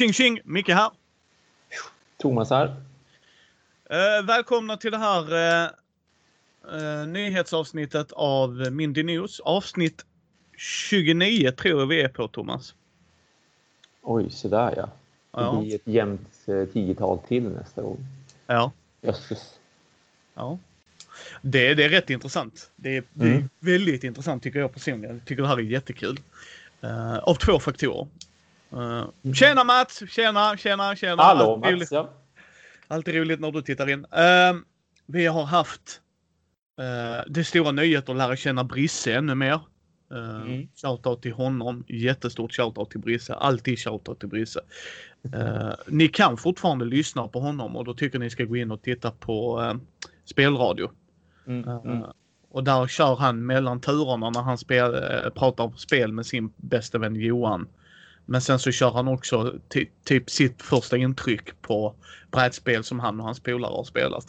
Tjing tjing! Micke här. Thomas här. Eh, välkomna till det här eh, eh, nyhetsavsnittet av Mindy News. Avsnitt 29 tror jag vi är på Thomas. Oj, så där ja. Det Ja. blir ett jämnt eh, tiotal till nästa gång. Ja. Jösses. ja. Det, det är rätt intressant. Det är, det är Mm. väldigt intressant tycker jag personligen. Jag tycker det här är jättekul. Eh, av två faktorer. Uh, tjena Mats! Tjena, tjena, tjena! Hallå Alltid roligt- Mats, ja. Alltid roligt när du tittar in. Eh, vi har haft uh, det stora nöjet att lära känna Brisse ännu mer. Uh, Mm. Shoutout till honom. Jättestort shoutout till Brisse. Alltid shoutout till Brisse. Eh, ni kan fortfarande lyssna på honom och då tycker ni ska gå in och titta på uh, spelradio. Mm, mm. Och där kör han mellan turerna när han spel, pratar spel med sin bästa vän Johan. Men sen så kör han också ty- typ sitt första intryck på brädspel som han och hans polare har spelat.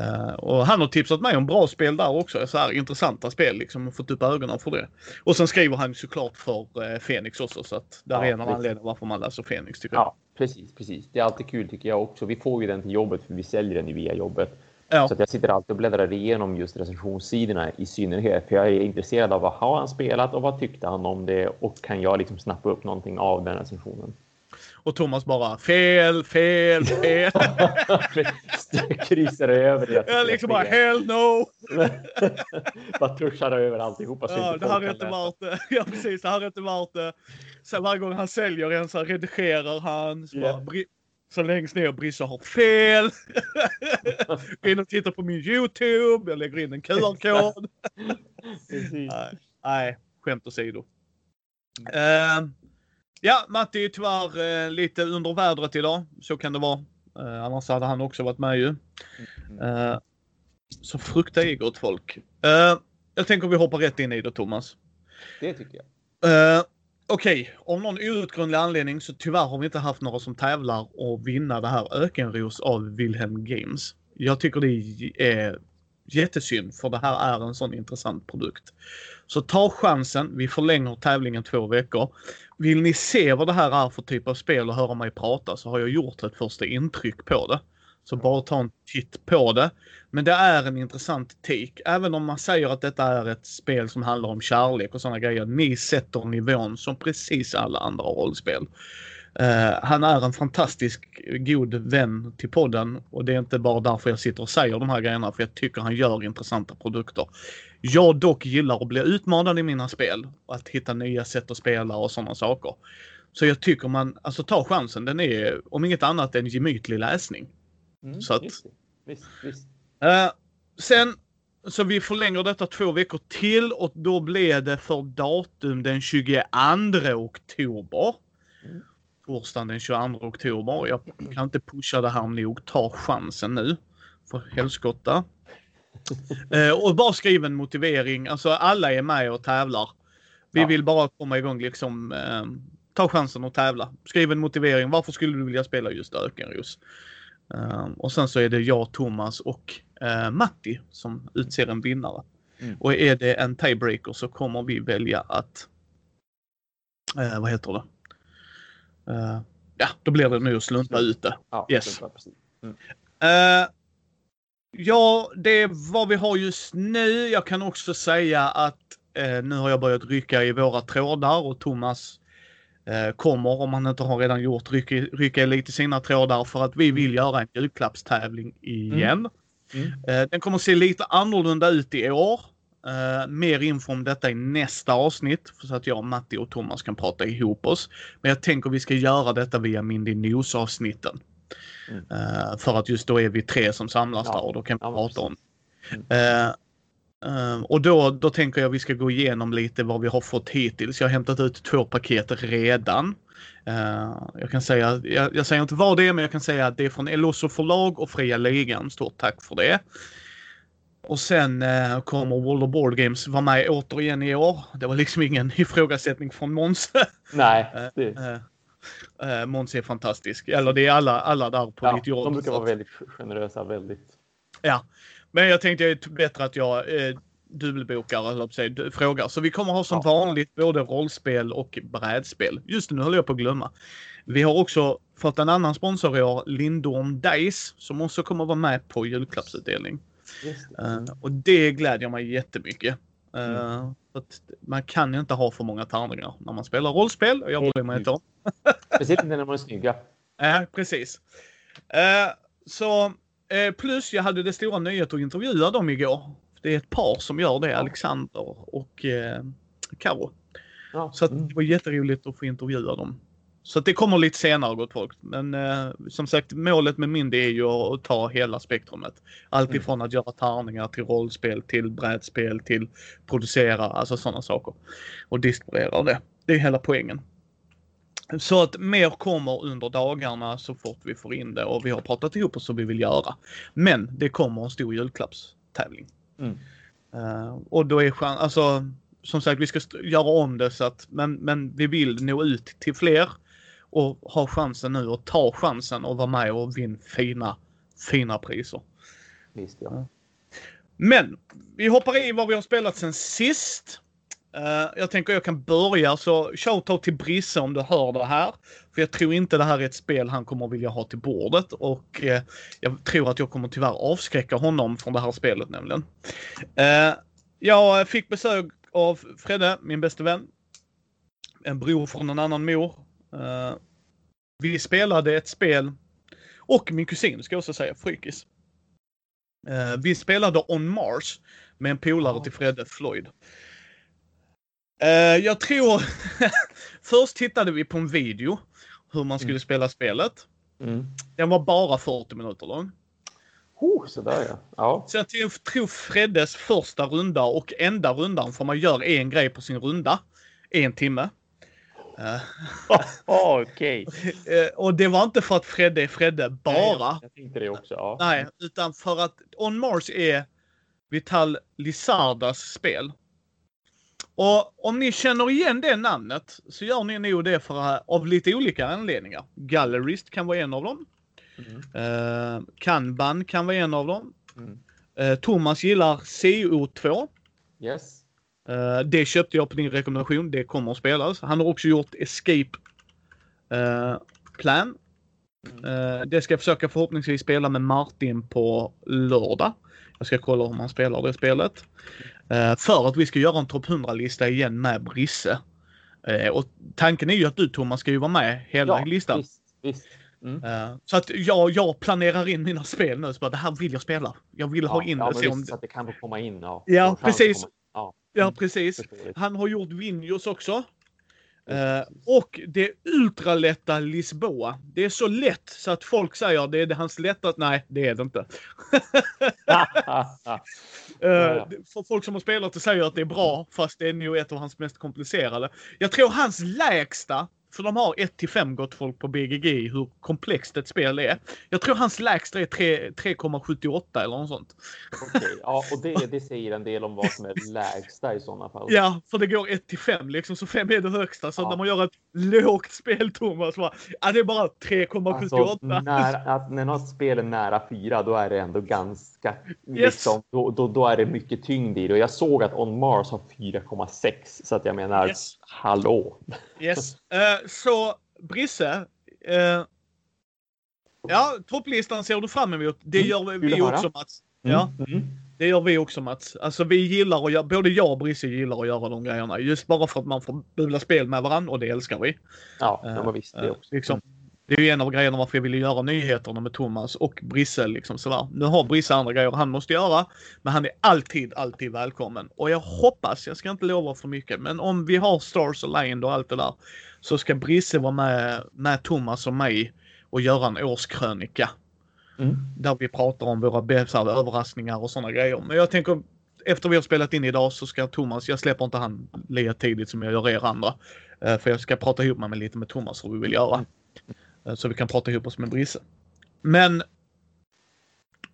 Eh, och han har tipsat mig om bra spel där också. Så här intressanta spel liksom och fått upp ögonen för det. Och sen skriver han såklart för uh, Fenix också så att där Ja, är en av anledningarna varför man läser Fenix tycker jag. Ja, precis, precis. Det är alltid kul tycker jag också. Vi får ju den till jobbet för vi säljer den ju via jobbet. Ja. Så jag sitter alltid och bläddrar igenom just recensionssidorna i synnerhet. För jag är intresserad av vad har han spelat och vad tyckte han om det och kan jag liksom snappa upp någonting av den recensionen. Och Thomas bara fel, fel, fel. Kryssar över det. jag liksom bara hell no. bara tuschar över alltihopa. Ja, inte det här är inte värt det. Ja, precis. Det här är inte värt det. Så varje gång han säljer en så redigerar han. Så, bara, Ja. Bri- så längst ner Brisse har fel. Gå in och titta på min YouTube. Jag lägger in en QR-kod. Nej, nej, skämt åsido. Uh, ja, Matti är tyvärr eh, lite under vädret idag. Så kan det vara. Uh, annars hade han också varit med ju. Eh, så frukta er gott folk. Jag tänker vi hoppar rätt in i det Thomas. Det tycker jag okej, Okej, av någon outgrundlig anledning så tyvärr har vi inte haft några som tävlar och vinna det här Ökenros av Wilhelm Games. Jag tycker det är jättesynd för det här är en sån intressant produkt. Så ta chansen. Vi förlänger tävlingen två veckor. Vill ni se vad det här är för typ av spel och höra mig prata så har jag gjort ett första intryck på det. Så bara ta en titt på det. Men det är en intressant take. Även om man säger att detta är ett spel som handlar om kärlek och sådana grejer. Ni sätter nivån som precis alla andra rollspel. Uh, han är en fantastisk god vän till podden och det är inte bara därför jag sitter och säger de här grejerna för jag tycker han gör intressanta produkter. Jag dock gillar att bli utmanad i mina spel och att hitta nya sätt att spela och sådana saker. Så jag tycker man, alltså ta chansen. Den är om inget annat en gemytlig läsning. Mm, Så att-. Visst, visst. Eh, sen så vi förlänger detta två veckor till och då blir det för datum den 22 oktober. Mm. Torsdagen den 22 oktober. Jag kan inte pusha det här nog. Ta chansen nu. För helskotta. Eh, och bara skriv en motivering. Alltså alla är med och tävlar. Vi Ja. vill bara komma igång liksom. Eh, ta chansen att tävla. Skriv en motivering. Varför skulle du vilja spela just Ökenros? Eh, och sen så är det jag, Thomas och eh, Matti som utser en vinnare. Mm. Och är det en tiebreaker så kommer vi välja att... Eh, vad heter det? Eh, ja, då blir det nu att slunta ut det. Ja, Yes. Eh, ja, det är vad vi har just nu. Jag kan också säga att nu har jag börjat rycka i våra trådar och Thomas kommer, om han inte har redan gjort, rycka, rycka lite sina trådar för att vi vill göra en julklappstävling igen. Mm. Eh, den kommer se lite annorlunda ut i år. Eh, mer info om detta i nästa avsnitt så att jag, Matti och Thomas kan prata ihop oss. Men jag tänker vi ska göra detta via Mindy News avsnitten. Mm. Eh, för att just då är vi tre som samlas Ja. där och då kan vi Ja, prata om. Mm. Eh, eh, och då, då tänker jag vi ska gå igenom lite vad vi har fått hittills. Jag har hämtat ut två paket redan. Eh, jag kan säga, jag, jag säger inte vad det är, men jag kan säga att det är från Elosso förlag och Fria Ligan. Stort tack för det. Och sen eh, kommer World of Board Games vara med återigen i år. Det var liksom ingen ifrågasättning från Måns. Nej, Eh, eh, Måns är fantastisk. Eller det är alla, alla där på ja, ditt jobb. de brukar vara väldigt generösa. Väldigt. Ja, men jag tänkte det är bättre att jag... Eh, dubbelbokar eller säga, du- frågar. Så vi kommer ha som Ja. vanligt både rollspel och brädspel. Just nu höll jag på att glömma. Vi har också fått en annan sponsor i år, Lindorm Dice, som också kommer vara med på julklappsutdelning. Det. Eh, och det glädjer mig jättemycket. Uh, Mm. man kan ju inte ha för många tärningar när man spelar rollspel. Och jag bryr mig inte om. Speciellt inte när de är snygga. Ja, precis. Eh, så plus jag hade det stora nöjet att intervjua dem igår. Det är ett par som gör det. Alexander och eh, Karo. Ja. Så mm. det var jätteroligt att få intervjua dem. Så det kommer lite senare gott folk. Men eh, som sagt målet med min det är ju att ta hela spektrumet. Allt Mm. ifrån att göra tärningar till rollspel till brädspel till producera, alltså sådana saker. Och distribuera det. Det är hela poängen. Så att mer kommer under dagarna så fort vi får in det och vi har pratat ihop oss så vi vill göra. Men det kommer en stor julklappstävling. Mm. Eh, och då är chans, alltså som sagt vi ska göra om det så att, men, men vi vill nå ut till fler och ha chansen nu och ta chansen och vara med och vinna fina, fina priser. Visst, ja. Men vi hoppar i vad vi har spelat sen sist. Eh, jag tänker jag kan börja så shoutout till Brisse om du hör det här. För jag tror inte det här är ett spel han kommer vilja ha till bordet och eh, jag tror att jag kommer tyvärr avskräcka honom från det här spelet nämligen. Eh, jag fick besök av Fredde, min bästa vän. En bror från en annan mor. Vi spelade ett spel och min kusin ska jag också säga, Frykis. Vi spelade On Mars med en polare till Fredde, Floyd. Eh, jag tror... Först tittade vi på en video hur man skulle Mm. spela spelet. Mm. Den var bara 40 minuter lång. Oh, sådär ja. Ja. Så jag tror- Freddes första runda och enda rundan, för man gör en grej på sin runda. En timme. Eh, Okej. eh, och det var inte för att Fredde är Fredde bara. Jag tänkte det också. Ja. Nej, utan för att On Mars är Vital Lizardas spel. Och om ni känner igen det namnet så gör ni nog det för, av lite olika anledningar. Gallerist kan vara en av dem. Mm. Eh, Kanban kan vara en av dem. Mm. Eh, Thomas gillar CO2. Yes. Eh, det köpte jag på din rekommendation. Det kommer att spelas. Han har också gjort Escape eh, Plan. Mm. Det ska jag försöka förhoppningsvis spela med Martin på lördag. Jag ska kolla om han spelar det spelet. Eh, för att vi ska göra en topp 100-lista igen med Brisse. Eh, och tanken är ju att du Thomas ska ju vara med hela listan. Visst, visst. Mm. Så att jag, jag planerar in mina spel nu. Så bara, det här vill jag spela. Jag vill ha in ja, det. om så att det kan få komma in. Ja, Ja, precis. Ja, Ja, Mm. precis. Han har gjort Vinjos också. Eh, och det ultralätta Lisboa. Det är så lätt så att folk säger det är det hans lätta. Nej, det är det inte. Eh. För folk som har spelat det säger att det är bra, fast det är nog ett av hans mest komplicerade. Jag tror hans lägsta, för de har 1 till 5 gott folk på BGG hur komplext ett spel är. Jag tror hans lägsta är tre- 3,78 eller något sånt. Okej, ja, och det, det säger en del om vad som är lägsta i sådana fall. Ja, för det går 1 till 5 liksom, så 5 är det högsta. Så Ja. när man gör ett lågt spel, Thomas, bara, ja, det är bara 3,78. Alltså, när, när något spel är nära fyra, då är det ändå ganska... Liksom, då, då, då är det mycket tyngd i det. Och jag såg att On Mars har 4,6. Så att jag menar, Yes. hallå. Yes. Eh, så Brisse. eh, ja, topplistan ser du fram emot. Det Mm, gör kul vi också Mats. Ja, Mm. det gör vi också Mats. Alltså vi gillar att göra, både jag och Brisse gillar att göra de grejerna. Just bara för att man får bubbla spel med varandra och det älskar vi. Ja, Eh, ja men visst. Det eh, också. liksom. Det är ju en av grejerna varför jag ville göra nyheterna med Thomas och Brisse. Liksom sådär. Nu har Brisse andra grejer han måste göra. Men han är alltid, alltid välkommen. Och jag hoppas, jag ska inte lova för mycket, men om vi har Stars Aligned och allt det där. Så ska Brisse vara med, med Thomas och mig och göra en årskrönika. Mm. Där vi pratar om våra här, överraskningar och sådana grejer. Men jag tänker efter vi har spelat in idag så ska Thomas, jag släpper inte han lika tidigt som jag gör er andra. Eh, För jag ska prata ihop mig med lite med Thomas hur vi vill göra. Eh, Så vi kan prata ihop oss med Brisse. Men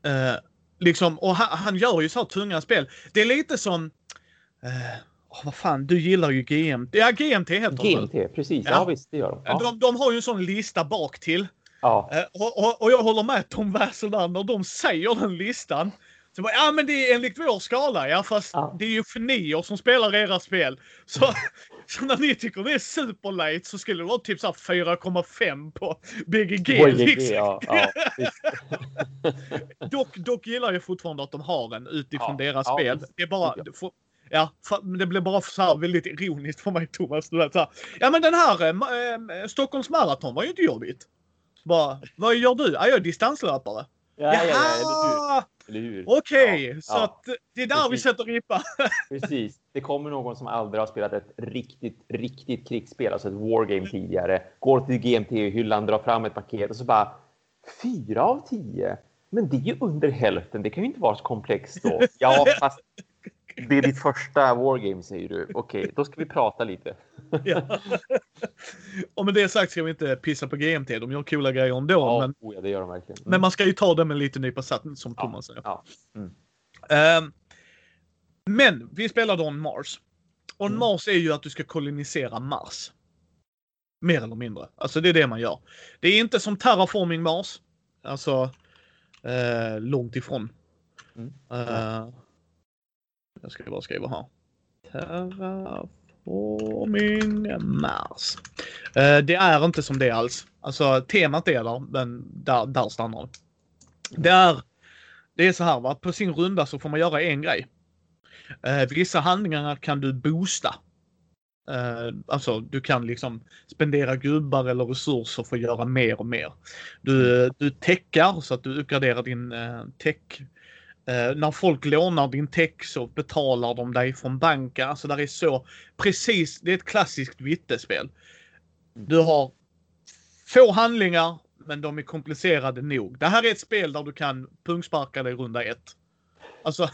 eh, liksom, och han, han gör ju så här tunga spel. Det är lite som eh, åh, vad fan, du gillar ju GMT. Ja, GMT heter det? GMT, precis. Ja. Ja. visst, det gör de. Ja. De, de har ju en sån lista bak till. Ja. Eh, och, och, och jag håller med Tom Wessel där, när de säger den listan Så bara, ja men det är enligt vår skala, ja fast Ja. det är ju genier som spelar era spel. Så, så när ni tycker det är superlight så skulle det vara typ så här 4,5 på BGG. BGG, liksom. ja, ja. Dock, dock gillar jag fortfarande att de har en utifrån deras spel. Det är bara... Ja. Ja, det blir bara så här väldigt ironiskt för mig Thomas. Du vet, så här, ja men den här eh, ma- eh, Stockholms maraton var ju inte jobbigt. Bara, vad gör du? Ja, jag är distanslöpare. Ja, ja, ja? Jaha! Eller hur? Okej, Ja, så ja. att det är där vi Precis. sätter ribban. Precis. Det kommer någon som aldrig har spelat ett riktigt, riktigt krigsspel, alltså ett wargame tidigare, går till GMT-hyllan, drar fram ett paket och så bara fyra av tio. Men det är ju under hälften. Det kan ju inte vara så komplext då. Ja, fast det är ditt första wargame säger du. Okej, då ska vi prata lite. ja. Och med det sagt ska vi inte pissa på GMT. De gör coola grejer ändå. Ja, Men, oh, ja det gör de verkligen. Mm. men man ska ju ta det med en liten nypa salt som Thomas säger. Ja. Mm. Ehm, men vi spelade On Mars. On Mm. Mars är ju att du ska kolonisera Mars. Mer eller mindre. Alltså det är det man gör. Det är inte som Terraforming Mars. Alltså eh, långt ifrån. Mm. Eh, jag ska bara skriva här. Terraforming Mars. Eh, det är inte som det alls. Alltså temat är där, men där, där stannar det. Det är, det är så här va, på sin runda så får man göra en grej. Eh, vissa handlingar kan du boosta. Uh, alltså du kan liksom spendera gubbar eller resurser för att göra mer och mer. Du, eh, du täckar så att du uppgraderar din uh. Eh, när folk lånar din tech så betalar de dig från banken. Alltså där är så precis, det är ett klassiskt vittespel. Du har få handlingar men de är komplicerade nog. Det här är ett spel där du kan pungsparka dig runda ett. Alltså,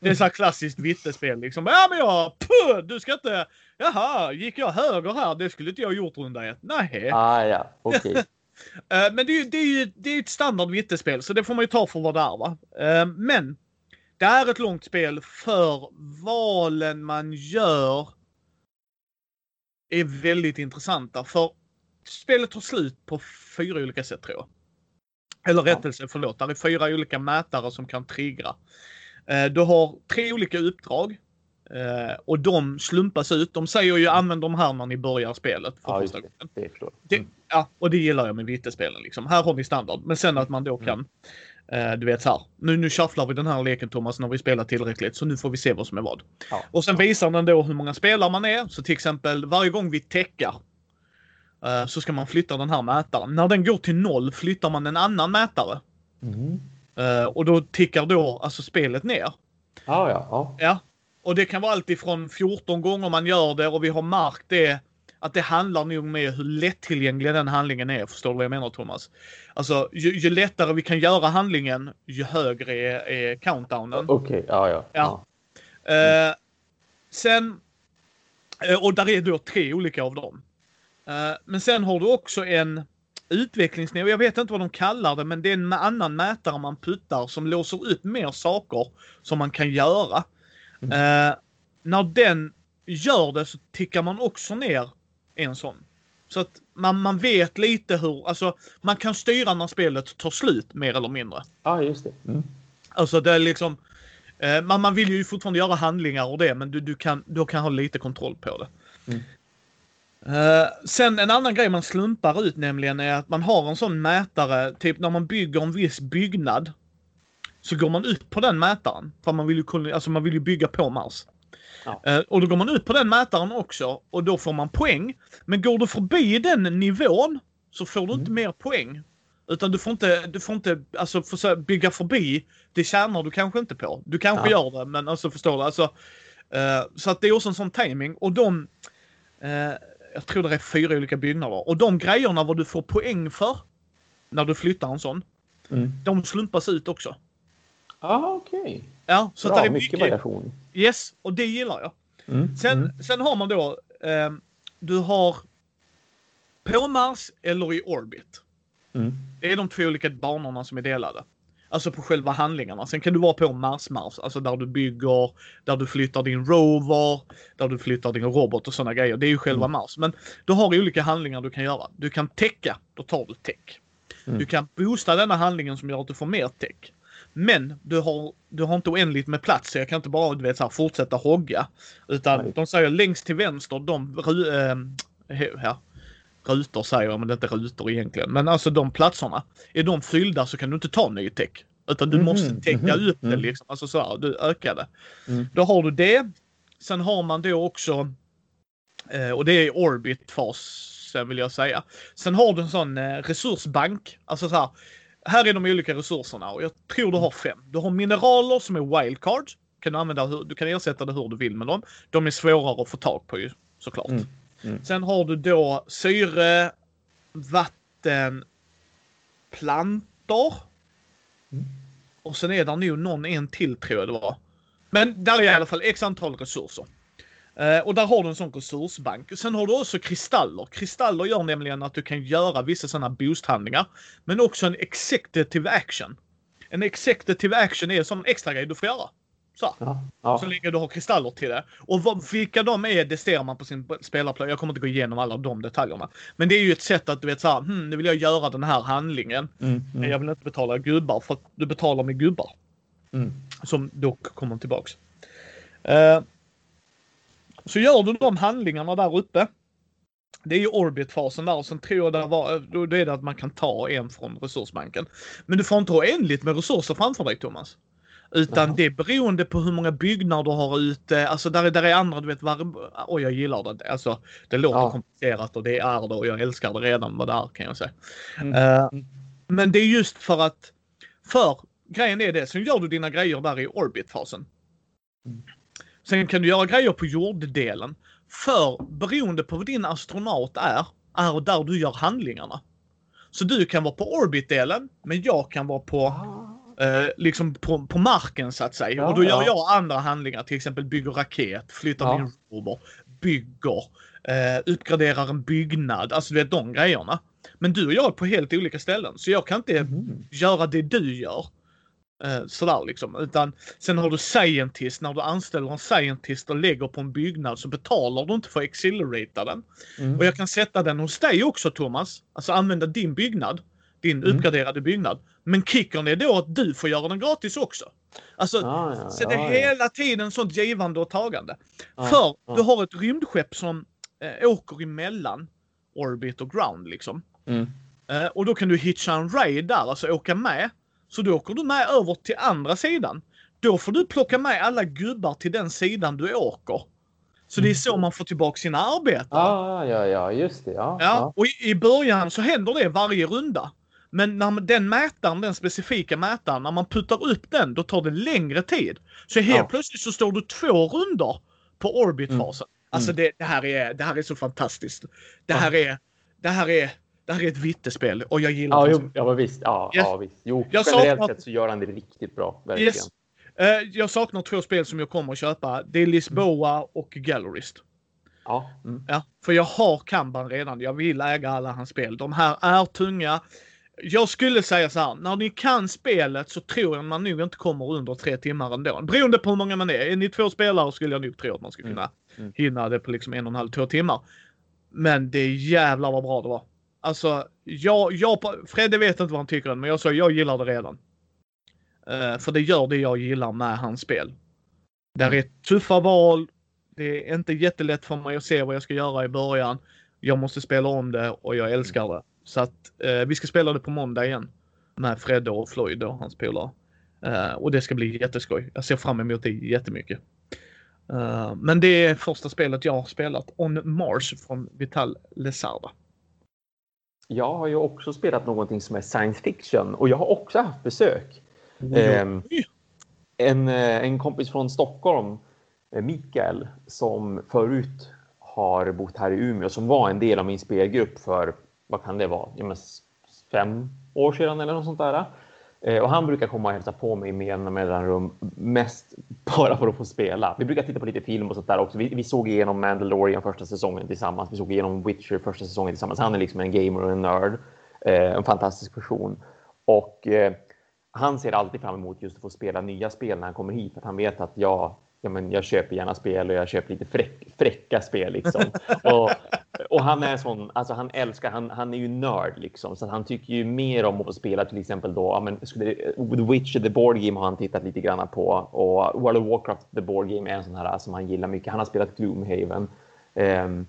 det är så här klassiskt vittespel liksom. Ja men jag, puh, du ska inte, jaha, gick jag höger här? Det skulle inte jag gjort runda ett. Nej. Ah, ja, okej. Eh, men det är ju det är ju det är ett standard vittespel så det får man ju ta för vad det är va. Eh, men det är ett långt spel för valen man gör är väldigt intressanta. För spelet tar slut på fyra olika sätt tror jag. Eller rättelse, förlåt. Det är fyra olika mätare som kan triggra. Eh, Du har tre olika uppdrag. Eh, Och de slumpas ut. De säger ju använd de här när ni börjar spelet. För Ja, första gången. Det. Det, Mm. ja, och det gillar jag med vittespelen. Liksom. Här har vi standard. Men sen att man då kan, eh, du vet så här. Nu, nu shufflar vi den här leken Thomas när vi spelar tillräckligt. Så nu får vi se vad som är vad. Ja. Och sen visar den då hur många spelare man är. Så till exempel varje gång vi täckar eh, så ska man flytta den här mätaren. När den går till noll flyttar man en annan mätare. Mm. Och då tickar då alltså spelet ner. Ah, ja, ja. Ja. Och det kan vara allt ifrån 14 gånger man gör det och vi har märkt det att det handlar nog med hur lättillgänglig den handlingen är. Förstår du vad jag menar Thomas? Alltså ju, ju lättare vi kan göra handlingen ju högre är, är countdownen. Okej, ja, ja. Ja. Eh, sen, eh, och där är då tre olika av dem. Eh, men sen har du också en utvecklingsnivå. Jag vet inte vad de kallar det, men det är en annan mätare man puttar som låser upp mer saker som man kan göra. Eh, när den gör det så tickar man också ner en sån. Så att man, man vet lite hur, alltså man kan styra när spelet tar slut mer eller mindre. Ja, just det. Mm. Alltså det är liksom, eh, man, man vill ju fortfarande göra handlingar och det men du, du, kan, du kan ha lite kontroll på det. Mm. Eh, sen en annan grej man slumpar ut nämligen är att man har en sån mätare, typ när man bygger en viss byggnad. Så går man ut på den mätaren. För man vill ju, alltså man vill ju bygga på Mars. Ja. Eh, och då går man ut på den mätaren också och då får man poäng. Men går du förbi den nivån så får du inte mer poäng. Utan du får inte, du får inte alltså, försöka bygga förbi. Det tjänar du kanske inte på. Du kanske Ja. gör det, men alltså förstår du? Alltså, eh, så att det är också en sån timing och de eh, jag tror det är fyra olika byggnader. Och de grejerna vad du får poäng för när du flyttar en sån, Mm. de slumpas ut också. Ah, okej. Ja, så Bra, det är mycket mycket. variation. Yes, och det gillar jag. Mm. Sen, Mm. sen har man då, eh, du har på Mars eller i orbit. Mm. Det är de två olika banorna som är delade. Alltså på själva handlingarna. Sen kan du vara på Mars-Mars, alltså där du bygger, där du flyttar din rover, där du flyttar din robot och sådana grejer. Det är ju själva Mm. Mars. Men du har olika handlingar du kan göra. Du kan täcka, då tar du täck. Mm. Du kan boosta denna handlingen som gör att du får mer täck. Men du har, du har inte oändligt med plats så jag kan inte bara du vet, så här, fortsätta hogga. Utan Nej. de säger längst till vänster, de ru, äh, här, rutor säger jag, men det är inte rutor egentligen. Men alltså de platserna. Är de fyllda så kan du inte ta ny tech. Utan du Mhm, måste täcka mhm, upp det mm. liksom. Alltså så här, du ökar det. Mm. Då har du det. Sen har man då också, eh, och det är orbit-fasen vill jag säga. Sen har du en sån eh, resursbank. Alltså så här, här är de olika resurserna och jag tror du har fem. Du har mineraler som är wildcard. Kan du, använda, hur- du kan ersätta det hur du vill med dem. De är svårare att få tag på ju såklart. Mm, mm. Sen har du då syre, vatten, plantor. Mm. Och sen är det nog någon en till tror jag det var. Men där är i alla fall x antal resurser. Eh, och där har du en sån resursbank. Sen har du också kristaller. Kristaller gör nämligen att du kan göra vissa sådana boosthandlingar. Men också en executive action. En executive action är en sån extra grej du får göra. Så. Ja, ja. Så länge du har kristaller till det. Och vad, vilka de är, det ser man på sin spelarplan. Jag kommer inte gå igenom alla de detaljerna. Men det är ju ett sätt att du vet såhär, hm, nu vill jag göra den här handlingen. Mm, Men mm, jag vill inte betala gubbar för att du betalar med gubbar. mm. Som dock kommer tillbaks. Eh, så gör du de handlingarna där uppe. Det är ju orbit-fasen där och sen tror jag det var, då är det att man kan ta en från resursbanken. Men du får inte ha oändligt med resurser framför dig Thomas. Utan Jaha. det är beroende på hur många byggnader du har ute. Alltså där är, där är andra, du vet, var, oj jag gillar det. Alltså det låter Ja. komplicerat och det är det och jag älskar det redan vad det är kan jag säga. Mm. Mm. men det är just för att, för grejen är det, sen gör du dina grejer där i orbit-fasen. Mm. Sen kan du göra grejer på jorddelen. För beroende på vad din astronaut är, är där du gör handlingarna. Så du kan vara på orbit-delen, men jag kan vara på, eh, liksom på, på marken så att säga. Ja, och då gör ja. jag andra handlingar, till exempel bygger raket, flyttar Ja. din rover, bygger, eh, uppgraderar en byggnad, alltså du vet de grejerna. Men du och jag är på helt olika ställen, så jag kan inte Mhm. göra det du gör. Eh, sådär liksom. Utan sen har du scientist, när du anställer en scientist och lägger på en byggnad så betalar du inte för att accelerata den. Mm. Och jag kan sätta den hos dig också Thomas. Alltså använda din byggnad. Din Mm. uppgraderade byggnad. Men kickern är då att du får göra den gratis också. Alltså, Ah, ja, så det är ja. hela tiden sånt givande och tagande. Ja, För ja. du har ett rymdskepp som eh, åker emellan orbit och ground liksom. Mm. Eh, och då kan du hitcha en raid där, alltså åka med. Så då åker du med över till andra sidan. Då får du plocka med alla gubbar till den sidan du åker. Så det är så man får tillbaka sina arbetare. Ah, ja, ja, just det. Ja, Ja, och i, början så händer det varje runda. Men när den mätaren, den specifika mätaren, när man puttar upp den, då tar det längre tid. Så helt Ja. plötsligt så står du två runder på orbitfasen. Alltså Mm. det, det, här är, det här är så fantastiskt. Det här är, det här är, det här är ett vittespel och jag gillar Ja, det. ja visst. Ja, Yes. ja, visst. Jo, Jag generellt saknar- sett så gör han det riktigt bra. Verkligen. Yes. Eh, jag saknar två spel som jag kommer att köpa. Det är Lisboa och Gallerist. Ja. Mm. Ja, för jag har Kanban redan. Jag vill äga alla hans spel. De här är tunga. Jag skulle säga så här, när ni kan spelet så tror jag man nog inte kommer under tre timmar ändå. Beroende på hur många man är. Är ni två spelare skulle jag nog tro att man ska Mm. kunna Mm. hinna det på liksom en och en halv, två timmar. Men det är jävlar vad bra det var. Alltså, jag, jag, Fredde vet inte vad han tycker än, men jag sa jag gillar det redan. Uh, för det gör det jag gillar med hans spel. Där är tuffa val. Det är inte jättelätt för mig att se vad jag ska göra i början. Jag måste spela om det och jag älskar det. Så att uh, vi ska spela det på måndag igen. Med Fredde och Floyd och hans polare. Uh, och det ska bli jätteskoj. Jag ser fram emot det jättemycket. Uh, men det är första spelet jag har spelat. On Mars från Vital Lesarda. Jag har ju också spelat någonting som är science fiction och jag har också haft besök. Ehm, Oj. en, eh, en kompis från Stockholm, eh, Mikael, som förut har bott här i Umeå, som var en del av min spelgrupp för, vad kan det vara, fem år sedan eller något sånt där. Eh, Och han brukar komma och hälsa på mig med jämna mellanrum, mest bara för att få spela. Vi brukar titta på lite film och sånt där också. Vi, vi såg igenom Mandalorian första säsongen tillsammans. Vi såg igenom Witcher första säsongen tillsammans. Han är liksom en gamer och en nörd. Eh, en fantastisk person. Och eh, han ser alltid fram emot just att få spela nya spel när han kommer hit. För att han vet att jag ja, men jag köper gärna spel och jag köper lite fräck, fräcka spel liksom. och, och han är sån, alltså han älskar, han, han är ju nörd liksom, så han tycker ju mer om att spela till exempel då, ja, men skulle, The Witcher, The Board Game har han tittat lite grann på och World of Warcraft, The Board Game är en sån här som han gillar mycket. Han har spelat Gloomhaven. Um,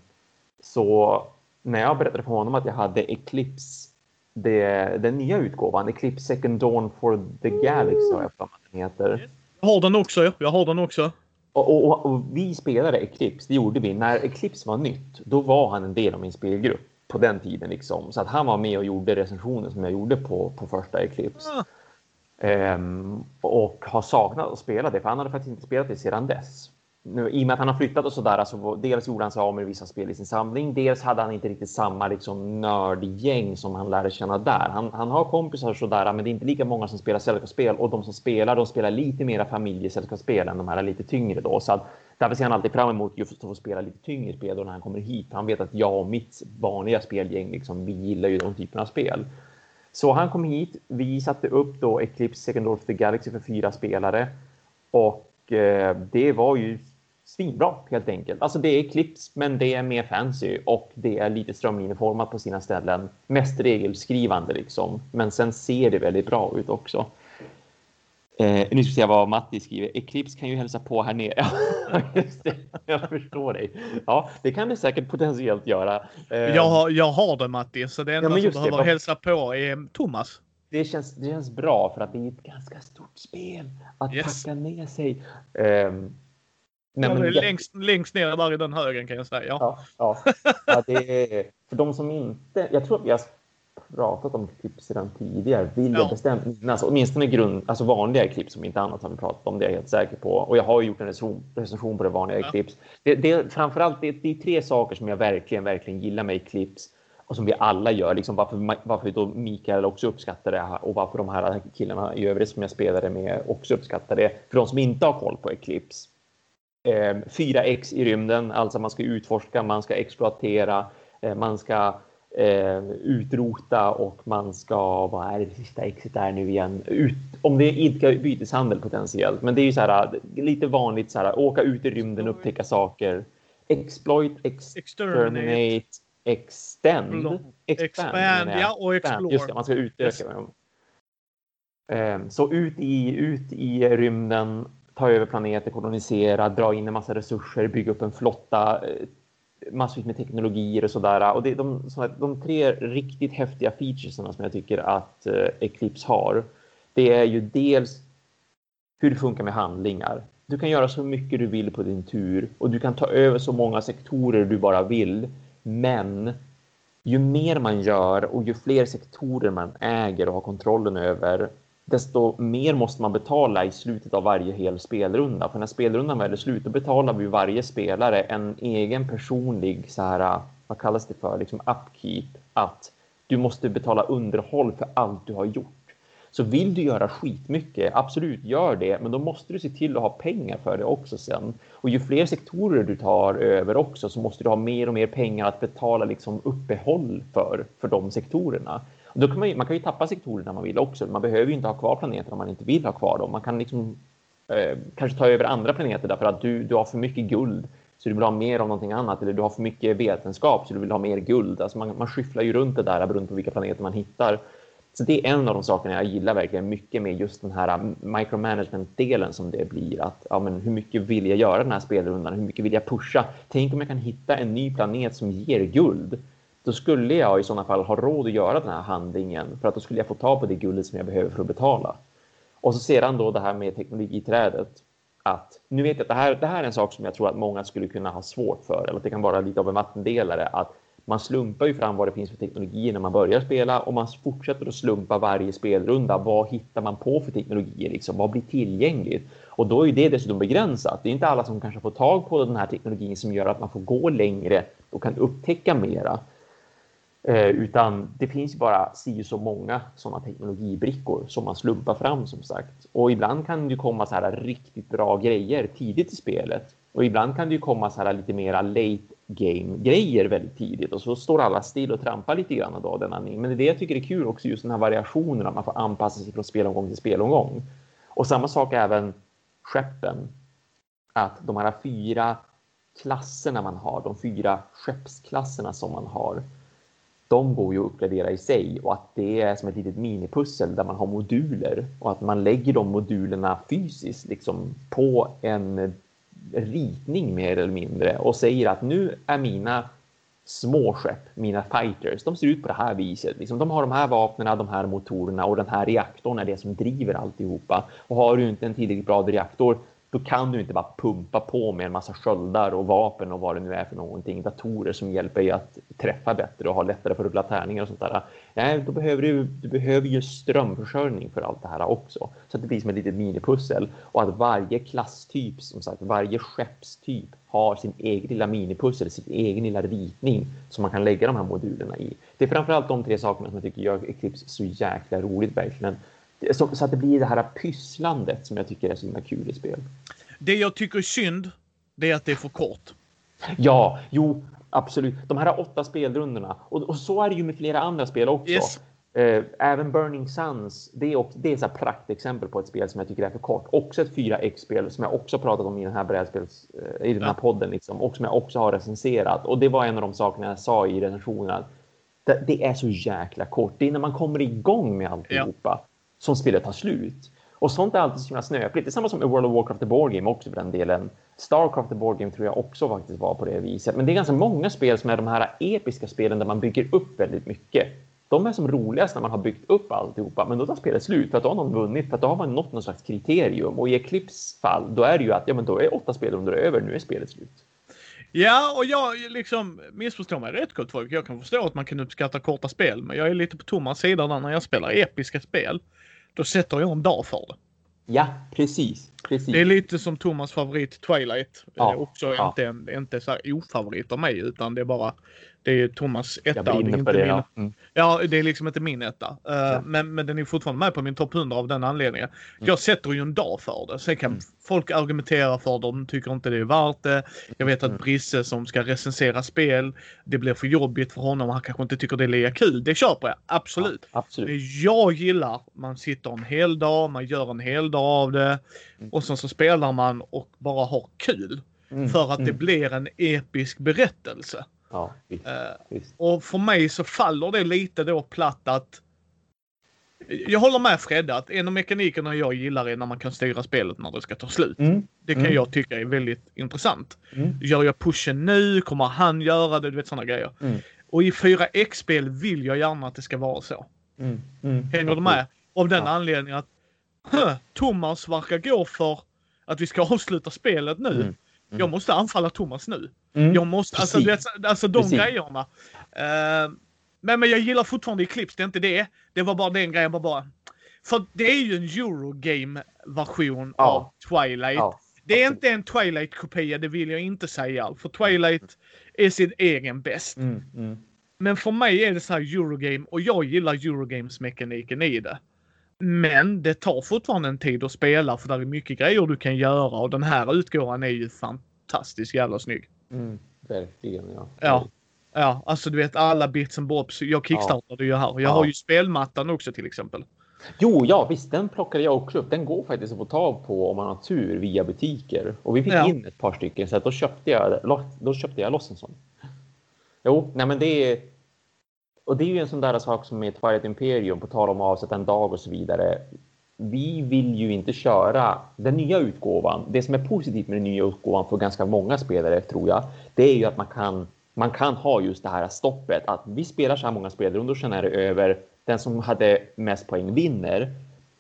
så när jag berättade för honom att jag hade Eclipse, det, den nya utgåvan, Eclipse Second Dawn for the Galaxy har jag för mig den heter. Jag har den också. Jag har den också. Och, och, och, vi spelade Eclipse, det gjorde vi. När Eclipse var nytt, då var han en del av min spelgrupp på den tiden. Liksom. Så att han var med och gjorde recensionen som jag gjorde på, på första Eclipse. Ah. Ehm, och har saknat att spela det, för han hade faktiskt inte spelat det sedan dess nu, I och med att han har flyttat och sådär, alltså, dels gjorde han sig av med vissa spel i sin samling. Dels hade han inte riktigt samma liksom, nördgäng som han lärde känna där. Han, han har kompisar sådär, men det är inte lika många som spelar sällskapsspel och de som spelar, de spelar lite mera familjesällskapsspel än de här lite tyngre då. Så att, därför ser han alltid fram emot just att få spela lite tyngre spel då när han kommer hit. Han vet att jag och mitt vanliga spelgäng, liksom, vi gillar ju de typerna av spel. Så han kom hit. Vi satte upp då Eclipse Second Door of the Galaxy för fyra spelare och eh, det var ju svinbra helt enkelt. Alltså det är klipps, men det är mer fancy och det är lite strömlinjeformat på sina ställen. Mest regelskrivande liksom, men sen ser det väldigt bra ut också. Eh, nu ska vi se vad Matti skriver. Eclipse kan ju hälsa på här nere. Just det, jag förstår dig. Ja, det kan det säkert potentiellt göra. Eh, jag, har, jag har det Matti, så det enda ja, som behöver det. hälsa på är Thomas. Det känns, det känns bra för att det är ett ganska stort spel att yes. packa ner sig. Um, Nej, ja, men, längst, längst ner där i den högen kan jag säga. Ja, ja, ja. det är, för de som inte... Jag tror att vi har pratat om klipp sedan tidigare. Vill jag bestämt minnas. Åtminstone grund, alltså vanliga klipp som inte annat har vi pratat om. Det är jag helt säker på. Och jag har gjort en recension på det vanliga ja. Eclipse. Det, det, framförallt det, det är tre saker som jag verkligen, verkligen gillar med Eclipse och som vi alla gör. Liksom varför, varför då Mikael också uppskattar det och varför de här killarna i övrigt som jag spelade med också uppskattar det. För de som inte har koll på Eclipse 4X eh, i rymden, alltså man ska utforska, man ska exploatera, eh, man ska eh, utrota och man ska, vad är det sista exet är nu igen? Ut, om det är idka byteshandel potentiellt, men det är ju så här lite vanligt så här åka ut i rymden, upptäcka saker, exploit, exterminate, extend, expand, ja och explore. Just det, man ska utöka. Yes. Så ut i, ut i rymden ta över planeter, kolonisera, dra in en massa resurser, bygga upp en flotta, eh, massvis med teknologier och sådär. Och det är de, de tre riktigt häftiga featuresarna som jag tycker att eh, Eclipse har. Det är ju dels hur det funkar med handlingar. Du kan göra så mycket du vill på din tur och du kan ta över så många sektorer du bara vill. Men ju mer man gör och ju fler sektorer man äger och har kontrollen över, desto mer måste man betala i slutet av varje hel spelrunda. För när spelrundan väl är slut, då betalar vi varje spelare en egen personlig, så här, äh, vad kallas det för, liksom upkeep. Att du måste betala underhåll för allt du har gjort. Så vill du göra skitmycket, absolut gör det, men då måste du se till att ha pengar för det också sen. Och ju fler sektorer du tar över också så måste du ha mer och mer pengar att betala liksom uppehåll för, för de sektorerna. Då kan man, man kan ju tappa sektorer när man vill också. Man behöver ju inte ha kvar planeter om man inte vill ha kvar dem. Man kan liksom eh, kanske ta över andra planeter därför att du, du har för mycket guld så du vill ha mer av någonting annat eller du har för mycket vetenskap så du vill ha mer guld. Alltså man, man skyfflar ju runt det där beroende på vilka planeter man hittar. Så det är en av de sakerna jag gillar verkligen mycket med just den här um, micromanagement-delen som det blir. Att, ja, men hur mycket vill jag göra den här spelrundan? Hur mycket vill jag pusha? Tänk om jag kan hitta en ny planet som ger guld då skulle jag i sådana fall ha råd att göra den här handlingen för att då skulle jag få ta på det guldet som jag behöver för att betala. Och så sedan då det här med teknologiträdet. Att nu vet jag att det här, det här är en sak som jag tror att många skulle kunna ha svårt för eller att det kan vara lite av en vattendelare. Att man slumpar ju fram vad det finns för teknologier när man börjar spela och man fortsätter att slumpa varje spelrunda. Vad hittar man på för teknologier? Liksom? Vad blir tillgängligt? Och då är det dessutom begränsat. Det är inte alla som kanske får tag på den här teknologin som gör att man får gå längre och kan upptäcka mera. Eh, utan det finns bara si så många sådana teknologibrickor som man slumpar fram som sagt. Och ibland kan det komma så här riktigt bra grejer tidigt i spelet. Och ibland kan det komma så här lite mera late game grejer väldigt tidigt och så står alla still och trampar lite grann av den Men det är det jag tycker är kul också just den här variationen att man får anpassa sig från spelomgång till spelomgång. Och samma sak även skeppen. att de här fyra klasserna man har, de fyra skeppsklasserna som man har, de går ju att uppgradera i sig och att det är som ett litet minipussel där man har moduler och att man lägger de modulerna fysiskt liksom på en ritning mer eller mindre och säger att nu är mina små skepp, mina fighters, de ser ut på det här viset. Liksom, de har de här vapnen, de här motorerna och den här reaktorn är det som driver alltihopa. Och har du inte en tillräckligt bra reaktor, då kan du inte bara pumpa på med en massa sköldar och vapen och vad det nu är för någonting. Datorer som hjälper dig att träffa bättre och ha lättare för att rulla tärningar och sånt där. Nej, då behöver du, du behöver ju strömförsörjning för allt det här också. Så att det blir som ett litet minipussel. Och att varje klasstyp, som sagt, varje skeppstyp har sin egen lilla minipussel, sin egen lilla ritning som man kan lägga de här modulerna i. Det är framförallt de tre sakerna som jag tycker gör Eclipse så jäkla roligt verkligen. Så, så, att det blir det här pysslandet som jag tycker är så himla kul i spel. Det jag tycker är synd, det är att det är för kort. Ja, jo, absolut. De här åtta spelrundorna. Och, och så är det ju med flera andra spel också. Yes. Eh, även Burning Suns, det är, också, det är ett praktexempel på ett spel som jag tycker är för kort. Också ett 4X-spel som jag också pratat om i den här brädspels, eh, i den här ja. podden liksom, och som jag också har recenserat. Och det var en av de sakerna jag sa i recensionen. Det, det är så jäkla kort. Det är när man kommer igång med alltihopa. Ja som spelet tar slut. Och sånt är alltid så himla snöpligt. Det är samma som i World of Warcraft The Board Game också för den delen. Starcraft The Board Game tror jag också faktiskt var på det viset. Men det är ganska många spel som är de här episka spelen där man bygger upp väldigt mycket. De är som roligast när man har byggt upp alltihopa, men då tar spelet slut för att då har någon vunnit, för att då har man nått någon slags kriterium. Och i Eclipse fall, då är det ju att ja, men då är åtta spelrundor över, nu är spelet slut. Ja, och jag liksom missförstår mig rätt gott folk. Jag kan förstå att man kan uppskatta korta spel, men jag är lite på Tomas sida när jag spelar episka spel då sätter jag en dag för det. Ja, precis. precis. Det är lite som Thomas favorit Twilight. Ja, också ja. inte, inte så här ofavorit av mig utan det är bara det är Thomas etta. Jag blir på det, ja. Mm. ja. det är liksom inte min etta. Uh, men, men den är fortfarande med på min topp 100 av den anledningen. Mm. Jag sätter ju en dag för det. Sen kan mm. folk argumentera för det. De tycker inte det är värt det. Jag vet att mm. Brisse som ska recensera spel, det blir för jobbigt för honom. Han kanske inte tycker det är lika kul. Det köper jag. Absolut. Ja, absolut. Men jag gillar, man sitter en hel dag, man gör en hel dag av det. Mm. Och sen så spelar man och bara har kul. Mm. För att det blir en episk berättelse. Ja, visst, visst. Och för mig så faller det lite då platt att jag håller med Fredde att en av mekanikerna jag gillar är när man kan styra spelet när det ska ta slut. Mm. Det kan mm. jag tycka är väldigt intressant. Mm. Gör jag pushen nu? Kommer han göra det? Du vet sådana grejer. Mm. Och i 4X-spel vill jag gärna att det ska vara så. Mm. Mm. Hänger du med? Av den ja. anledningen att Thomas verkar gå för att vi ska avsluta spelet nu. Jag mm. måste anfalla Thomas nu. Mm. Jag måste, alltså, vet, alltså de Precis. grejerna. Uh, men, men jag gillar fortfarande Eclipse, det är inte det. Det var bara den grejen, bara, bara. För det är ju en Eurogame-version ja. av Twilight. Ja. Det är inte en Twilight-kopia, det vill jag inte säga. För Twilight är sin egen bäst. Mm, mm. Men för mig är det så här Eurogame och jag gillar Eurogames-mekaniken i det. Men det tar fortfarande en tid att spela för det är mycket grejer du kan göra och den här utgåvan är ju fantastiskt jävla snygg. Mm, verkligen ja. Ja. Ja, alltså du vet alla bits and bobs. Jag kickstartade ja. ju här. Jag ja. har ju spelmattan också till exempel. Jo, ja visst, den plockade jag också upp. Den går faktiskt att få tag på om man har tur via butiker. Och vi fick ja. in ett par stycken så att då köpte jag, då köpte jag loss en sån. Jo, nej men det är och det är ju en sån där sak som med Twilight Imperium, på tal om att avsätta en dag och så vidare. Vi vill ju inte köra den nya utgåvan. Det som är positivt med den nya utgåvan för ganska många spelare tror jag, det är ju att man kan, man kan ha just det här stoppet att vi spelar så här många spelrundor, sen är det över. Den som hade mest poäng vinner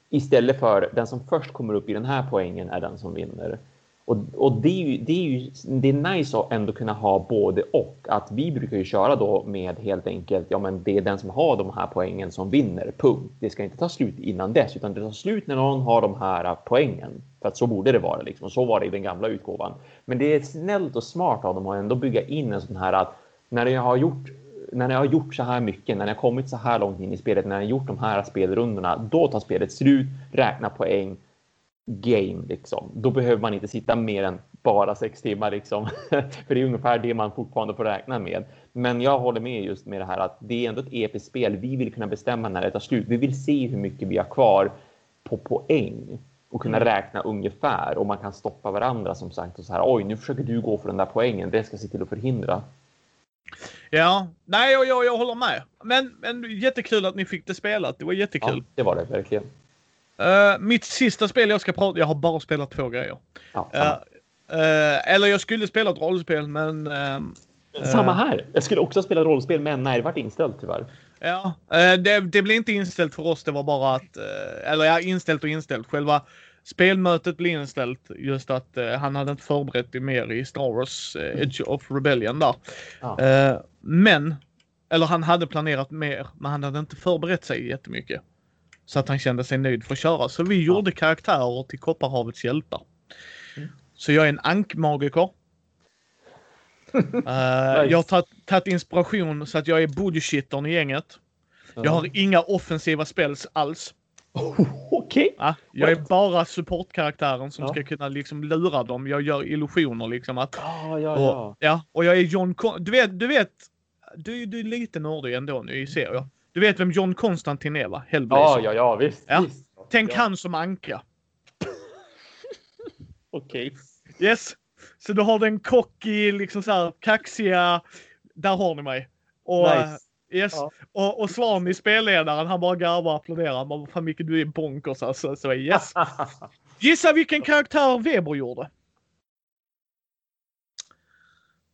istället för den som först kommer upp i den här poängen är den som vinner. Och, och det, är ju, det, är ju, det är nice att ändå kunna ha både och. Att vi brukar ju köra då med helt enkelt, ja men det är den som har de här poängen som vinner, punkt. Det ska inte ta slut innan dess, utan det tar slut när någon har de här poängen. För att så borde det vara liksom. Så var det i den gamla utgåvan. Men det är snällt och smart av dem att ändå bygga in en sån här att när jag har gjort när jag har gjort så här mycket, när jag har kommit så här långt in i spelet, när jag har gjort de här spelrundorna, då tar spelet slut, räkna poäng game liksom. Då behöver man inte sitta mer än bara sex timmar liksom. För det är ungefär det man fortfarande får räkna med. Men jag håller med just med det här att det är ändå ett episkt spel. Vi vill kunna bestämma när det tar slut. Vi vill se hur mycket vi har kvar på poäng. och kunna Mm. räkna ungefär och man kan stoppa varandra som sagt och så här. Oj, nu försöker du gå för den där poängen. Det ska se till att förhindra. Ja, nej, jag, jag, jag håller med. Men, men jättekul att ni fick det spelat. Det var Ja, jättekul. det var det verkligen. Eh, mitt sista spel jag ska prata Jag har bara spelat två grejer. Ja, samma. eh, eller jag skulle spela ett rollspel, men... samma här. Jag skulle också spela rollspel, men nej, det vart inställt tyvärr. Ja, det, det blev inte inställt för oss. Det var bara att, eller ja, inställt och inställt. Själva spelmötet blev inställt. Just att han hade inte förberett det mer i Star Wars eh, Edge of Rebellion där. Ja. Men, eller han hade planerat mer, men han hade inte förberett sig jättemycket. Så att han kände sig nöjd för att köra. Så vi gjorde karaktärer till Kopparhavets hjältar. Mm. Så jag är en ankmagiker. Eh, Jag har tagit- inspiration så att jag är bullshittern i gänget. Jag har inga offensiva spells alls. Okej. Ja, jag är bara supportkaraktären som Ja. ska kunna liksom lura dem. Jag gör illusioner liksom. Att, Ja, ja, och, ja. ja, och jag är John Con- Du vet, du vet. Du, du är lite nördig ändå nu i serier. Du vet vem John Constantine är va? Hellblazer. Ja, ja, ja, visst. Ja. visst. Tänk ja. han som anka. Okej. Yes. Så du har den cocky, liksom så här kaxiga. Där har ni mig. Och, Nice. Yes. Ja. Och, och Svan spelledaren, han bara garvar och applåderar. Man, fan Micke, du är bonkers alltså. Så yes. Gissa vilken karaktär Weber gjorde?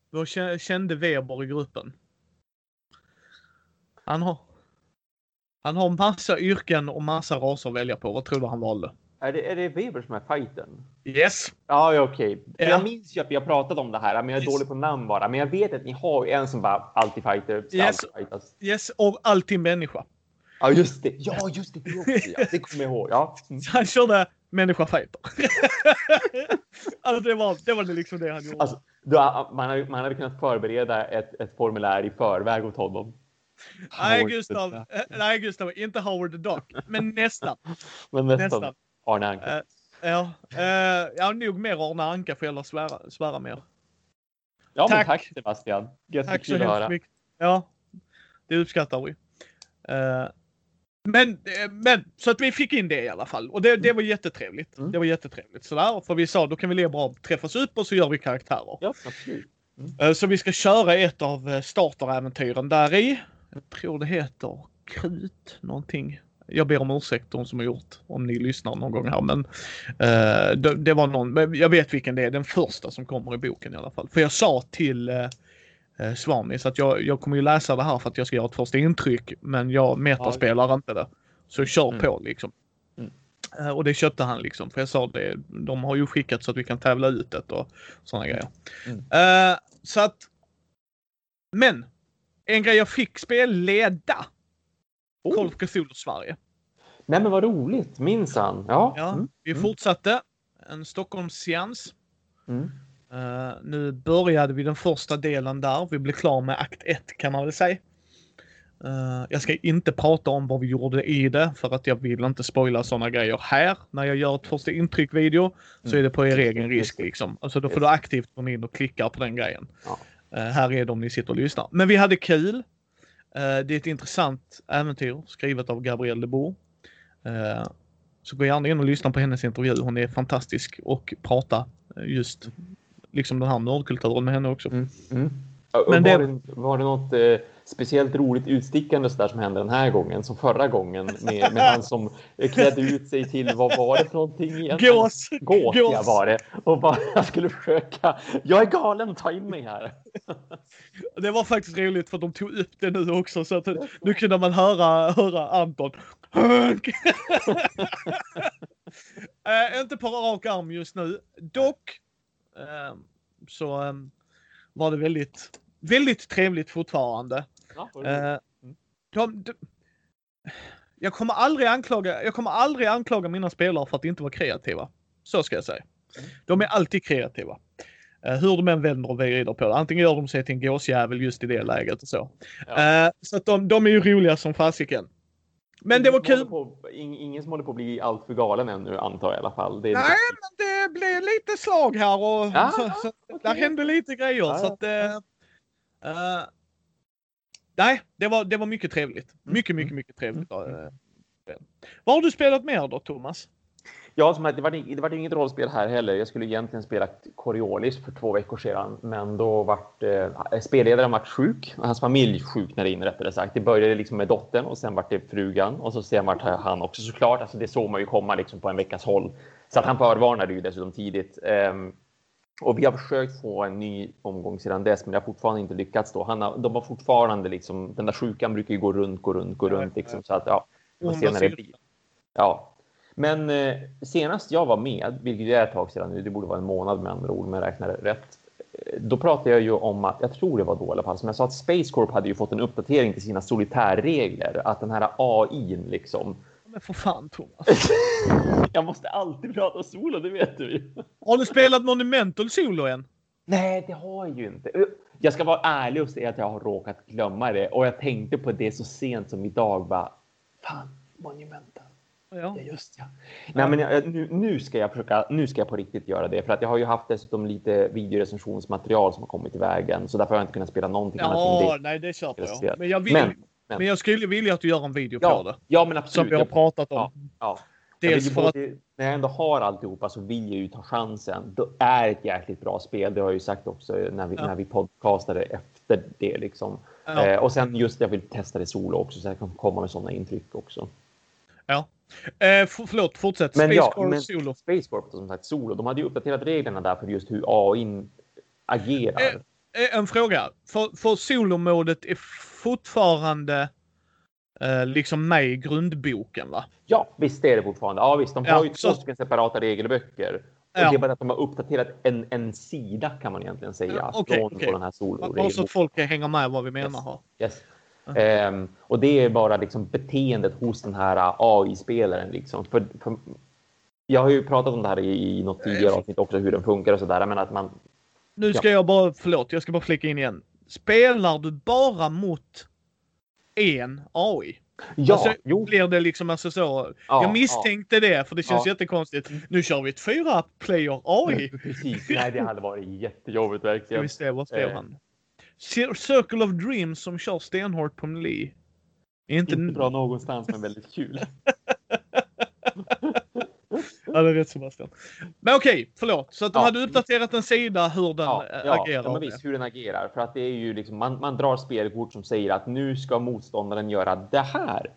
Vad kä- kände Weber i gruppen? Han har... Han har massa yrken och massa raser att välja på. Vad tror du han valde? är, det, är det Weber som är fighten? Yes! Ja, ja okej. Ja. Jag minns ju att vi har pratat om det här, men jag är Yes. dålig på namn bara. Men jag vet att ni har en som bara alltid fighter. Yes. alltid. Yes, och alltid människa. Ja, just det. Ja, just det. Det, också, ja. det kommer jag ihåg. Ja. Mm. Han körde människa fighter. alltså det var, det var liksom det han gjorde. Alltså, då, man, hade, man hade kunnat förbereda ett, ett formulär i förväg åt honom. nej Gustav, eh, nej Gustav, inte Howard the Duck. Men nästan. Men nästan. nästan. Arne Anka. Eh, Ja, eh, ja, nog mer Arne Anka får jag svära, svära mer. ja, men tack. tack Sebastian. Tack så att höra. hemskt mycket. Ja, det uppskattar vi. Eh, men, men, så att vi fick in det i alla fall. Och det, det var jättetrevligt. Mm. Det var jättetrevligt. Sådär, för vi sa då kan vi lika bra träffas upp och så gör vi karaktärer. Ja, absolut. Eh, Så vi ska köra ett av starteräventyren där i. Jag tror det heter Krut någonting. Jag ber om ursäkt de som har gjort om ni lyssnar någon gång här men eh, det, det var någon, jag vet vilken det är, den första som kommer i boken i alla fall. För jag sa till eh, eh, Svanis att jag, jag kommer ju läsa det här för att jag ska göra ett första intryck men jag metaspelar inte det. Så kör Mm. på liksom. Mm. Eh, och det köpte han liksom för jag sa det, de har ju skickat så att vi kan tävla ut det och sådana grejer. Mm. Eh, så att. Men. En grej jag fick spelleda. Oh. Call of Cthulhu Sverige. Nej, men vad roligt. Minsann. Ja. Ja, Mm. vi Mm. fortsatte. En Stockholmsseans. Mm. Uh, nu började vi den första delen där. Vi blev klar med akt 1 kan man väl säga. Eh, jag ska inte prata om vad vi gjorde i det för att jag vill inte spoila sådana grejer här. När jag gör ett första intryck-video så Mm. är det på er egen risk liksom. Alltså då får du aktivt gå in och klicka på den grejen. Ja. Eh, här är de ni sitter och lyssnar. Men vi hade kul. Eh, det är ett intressant äventyr skrivet av Gabrielle de Boer. Eh, så gå gärna in och lyssna på hennes intervju. Hon är fantastisk och prata just liksom den här nördkulturen med henne också. Mm. Mm. Ja, Men var, det- var det något eh, speciellt roligt utstickande så där som hände den här gången som förra gången med, med han som eh, klädde ut sig till vad var det för någonting igen? Gås! Gås, ja, Gås. var det. Och bara jag skulle försöka. Jag är galen, ta in mig här. Det var faktiskt roligt för de tog upp det nu också så att nu kunde man höra, höra Anton. Eh, inte på rak arm just nu. Dock eh, så eh, var det väldigt, väldigt trevligt fortfarande. Ja. Eh, de, de, jag kommer aldrig anklaga, jag kommer aldrig anklaga mina spelare för att inte vara kreativa. Så ska jag säga. De är alltid kreativa. Eh, hur de än vänder och vrider på det. Antingen gör de sig till en gåsjävel just i det läget och så. Ja. Eh, så att de, de är ju roliga som fasiken. Men det var kul. På, ing- ingen som håller på att bli allt för galen ännu antar jag i alla fall. Nej, men det blev lite slag här och Ja, så, så, okej. där hände lite grejer. Ja, så att, eh, eh, nej, det var, det var mycket trevligt. Mm, Mycket, mm, mycket, mycket trevligt. mm, eh, Vad har du spelat mer då, Thomas? Ja, som det var, det var inget rollspel här heller. Jag skulle egentligen spela Coriolis för två veckor sedan, men då vart eh, spelledaren vart sjuk. Hans familj sjuknade in rättare sagt. Det började liksom med dottern och sen vart det frugan och så sen vart han också såklart. Alltså det såg man ju komma liksom på en veckas håll. Så att han förvarnade ju dessutom tidigt. Um, och vi har försökt få en ny omgång sedan dess, men det har fortfarande inte lyckats. Då. Han har, de har fortfarande liksom, den där sjukan brukar ju gå runt, gå runt, gå runt. Liksom, så att, ja, får se när det blir. Ja, men eh, senast jag var med, vilket är ett tag sedan nu, det borde vara en månad med andra ord, om jag räknar rätt. Eh, då pratade jag ju om att, jag tror det var då i alla fall, som jag sa att Space Corp hade ju fått en uppdatering till sina solitärregler. Att den här AI liksom. Men för fan Thomas. jag måste alltid prata solo, det vet du ju. Har du spelat Monumental solo än? Nej, det har jag ju inte. Eh, jag ska vara ärlig och säga att jag har råkat glömma det och jag tänkte på det så sent som idag. Bara, fan, Monumental. Ja. ja, just ja. Nej, men jag, nu, nu, ska jag försöka. Nu ska jag på riktigt göra det för att jag har ju haft dessutom lite videorecensionsmaterial som har kommit i vägen så därför har jag inte kunnat spela någonting ja, annat det. Nej, det köper jag. Men jag, vill, men, men. men jag skulle vilja att du gör en video ja, på det. Ja, men absolut. Som vi har pratat om. Ja, ja. Dels för att... När jag ändå har alltihopa så vill jag ju ta chansen. Det är ett jäkligt bra spel. Det har jag ju sagt också när vi, ja. när vi podcastade efter det liksom. Ja. Eh, och sen just jag vill testa det solo också så jag kan komma med sådana intryck också. Ja, Eh, förlåt, fortsätt. Men Space ja, men Solo. Space Corp som sagt Solo. De hade ju uppdaterat reglerna där för just hur AI agerar. Eh, eh, en fråga. För, för solomodet är fortfarande eh, liksom med i grundboken va? Ja, visst är det fortfarande. Ja, visst. De har ja, ju två stycken separata regelböcker. Ja. Det är bara att de har uppdaterat en, en sida kan man egentligen säga. Ja, okay, från okay. den här solo Bara så att folk hänger med vad vi menar yes. Yes. Um, och det är bara liksom beteendet hos den här AI-spelaren. Liksom. För, för, jag har ju pratat om det här i, i något tidigare avsnitt också, hur den funkar och sådär. Men att man... Nu ska ja. jag bara, förlåt, jag ska bara flika in igen. Spelar du bara mot en AI? Ja, alltså, jo. Blir det liksom alltså så? Ja, jag misstänkte ja. det, för det känns ja. jättekonstigt. Nu kör vi ett fyra player AI. Precis, nej det hade varit jättejobbigt verkligen. Ska vi se, vad skrev eh. han? Circle of Dreams som kör stenhårt på Melee. Inte... inte bra någonstans men väldigt kul. ja, det är rätt Sebastian. Men okej, okay, förlåt. Så att de ja. hade uppdaterat en sida hur den ja, ja, agerar. Ja, men visst hur den agerar. För att det är ju liksom, man, man drar spelkort som säger att nu ska motståndaren göra det här.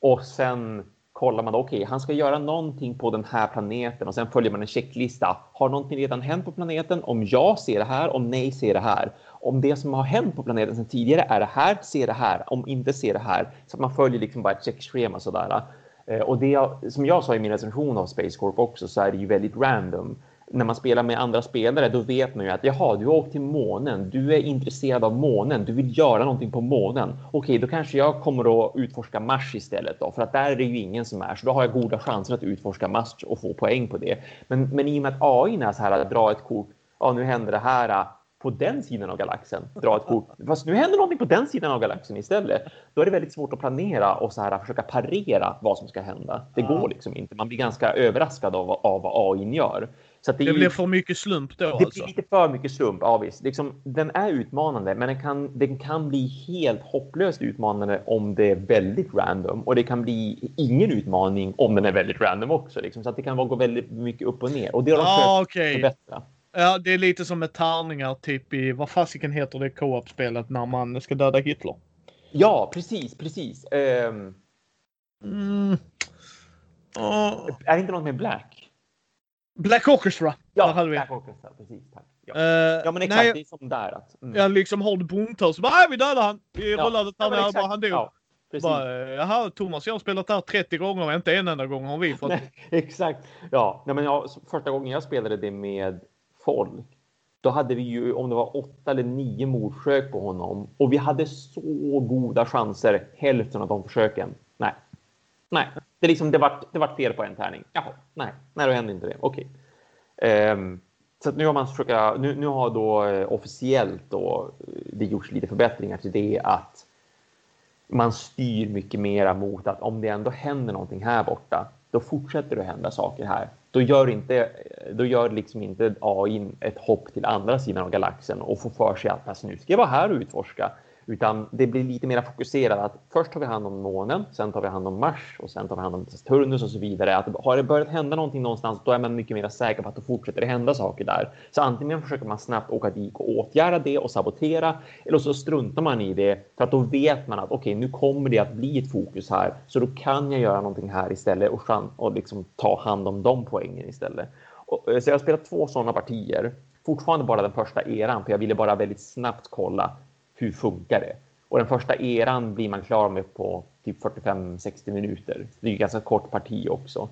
Och sen kollar man okej, okay, han ska göra någonting på den här planeten och sen följer man en checklista. Har någonting redan hänt på planeten? Om ja, ser det här. Om nej, ser det här om det som har hänt på planeten sedan tidigare är det här, se det här, om inte se det här. Så att man följer liksom bara ett checkschema sådär. Eh, och det som jag sa i min recension av Space Corp också så är det ju väldigt random. När man spelar med andra spelare då vet man ju att jaha, du har åkt till månen, du är intresserad av månen, du vill göra någonting på månen. Okej, då kanske jag kommer att utforska Mars istället då, för att där är det ju ingen som är, så då har jag goda chanser att utforska Mars och få poäng på det. Men, men i och med att AI är så här att dra ett kort, ja nu händer det här, på den sidan av galaxen dra ett kort. Fast nu händer någonting på den sidan av galaxen istället. Då är det väldigt svårt att planera och så här försöka parera vad som ska hända. Det går liksom inte. Man blir ganska överraskad av, av vad AI gör. Så det, det blir för mycket slump då? Det alltså. blir lite för mycket slump, ja visst. Liksom, den är utmanande, men den kan, den kan bli helt hopplöst utmanande om det är väldigt random. Och det kan bli ingen utmaning om den är väldigt random också. Liksom. Så att det kan gå väldigt mycket upp och ner. Och det har de ah, okay. förbättra. Ja, det är lite som med tärningar typ i, vad fasiken heter det co-op-spelet när man ska döda Hitler? Ja, precis, precis. Um... Mm. Oh. Är det inte något med Black? Black Orchestra. Ja. Black Orchestra, precis. Tack. Ja. Uh, ja, men exakt, nej, det är som där. Att, mm. Ja, liksom har du bomtör så bara, vi dödar han. Vi ja. rullade tärningar, ja, bara han dog. Ja. Bara, Jaha, Thomas jag har spelat här 30 gånger och inte en enda gång har vi fått. Nej, exakt. Ja, nej, men jag, första gången jag spelade det med folk. Då hade vi ju om det var åtta eller nio mordförsök på honom och vi hade så goda chanser hälften av de försöken. Nej, nej, det liksom det vart. Det vart fel på en tärning. Jaha, nej, nej, då hände inte det. Okej. Okay. Um, så nu har man försöka. Nu, nu har då eh, officiellt då eh, det gjorts lite förbättringar till det att man styr mycket mera mot att om det ändå händer någonting här borta, då fortsätter det hända saker här då gör, inte, då gör liksom inte AI ett hopp till andra sidan av galaxen och får för sig att alltså, nu ska jag vara här och utforska. Utan det blir lite mer fokuserat att först tar vi hand om månen, sen tar vi hand om Mars och sen tar vi hand om Saturnus och så vidare. Att har det börjat hända någonting någonstans, då är man mycket mer säker på att det fortsätter hända saker där. Så antingen försöker man snabbt åka dit och åtgärda det och sabotera, eller så struntar man i det för att då vet man att okej, okay, nu kommer det att bli ett fokus här, så då kan jag göra någonting här istället och, och liksom ta hand om de poängen istället. Och, eh, så jag har spelat två sådana partier fortfarande bara den första eran, för jag ville bara väldigt snabbt kolla hur funkar det? Och den första eran blir man klar med på typ 45-60 minuter. Det är ju ganska kort parti också.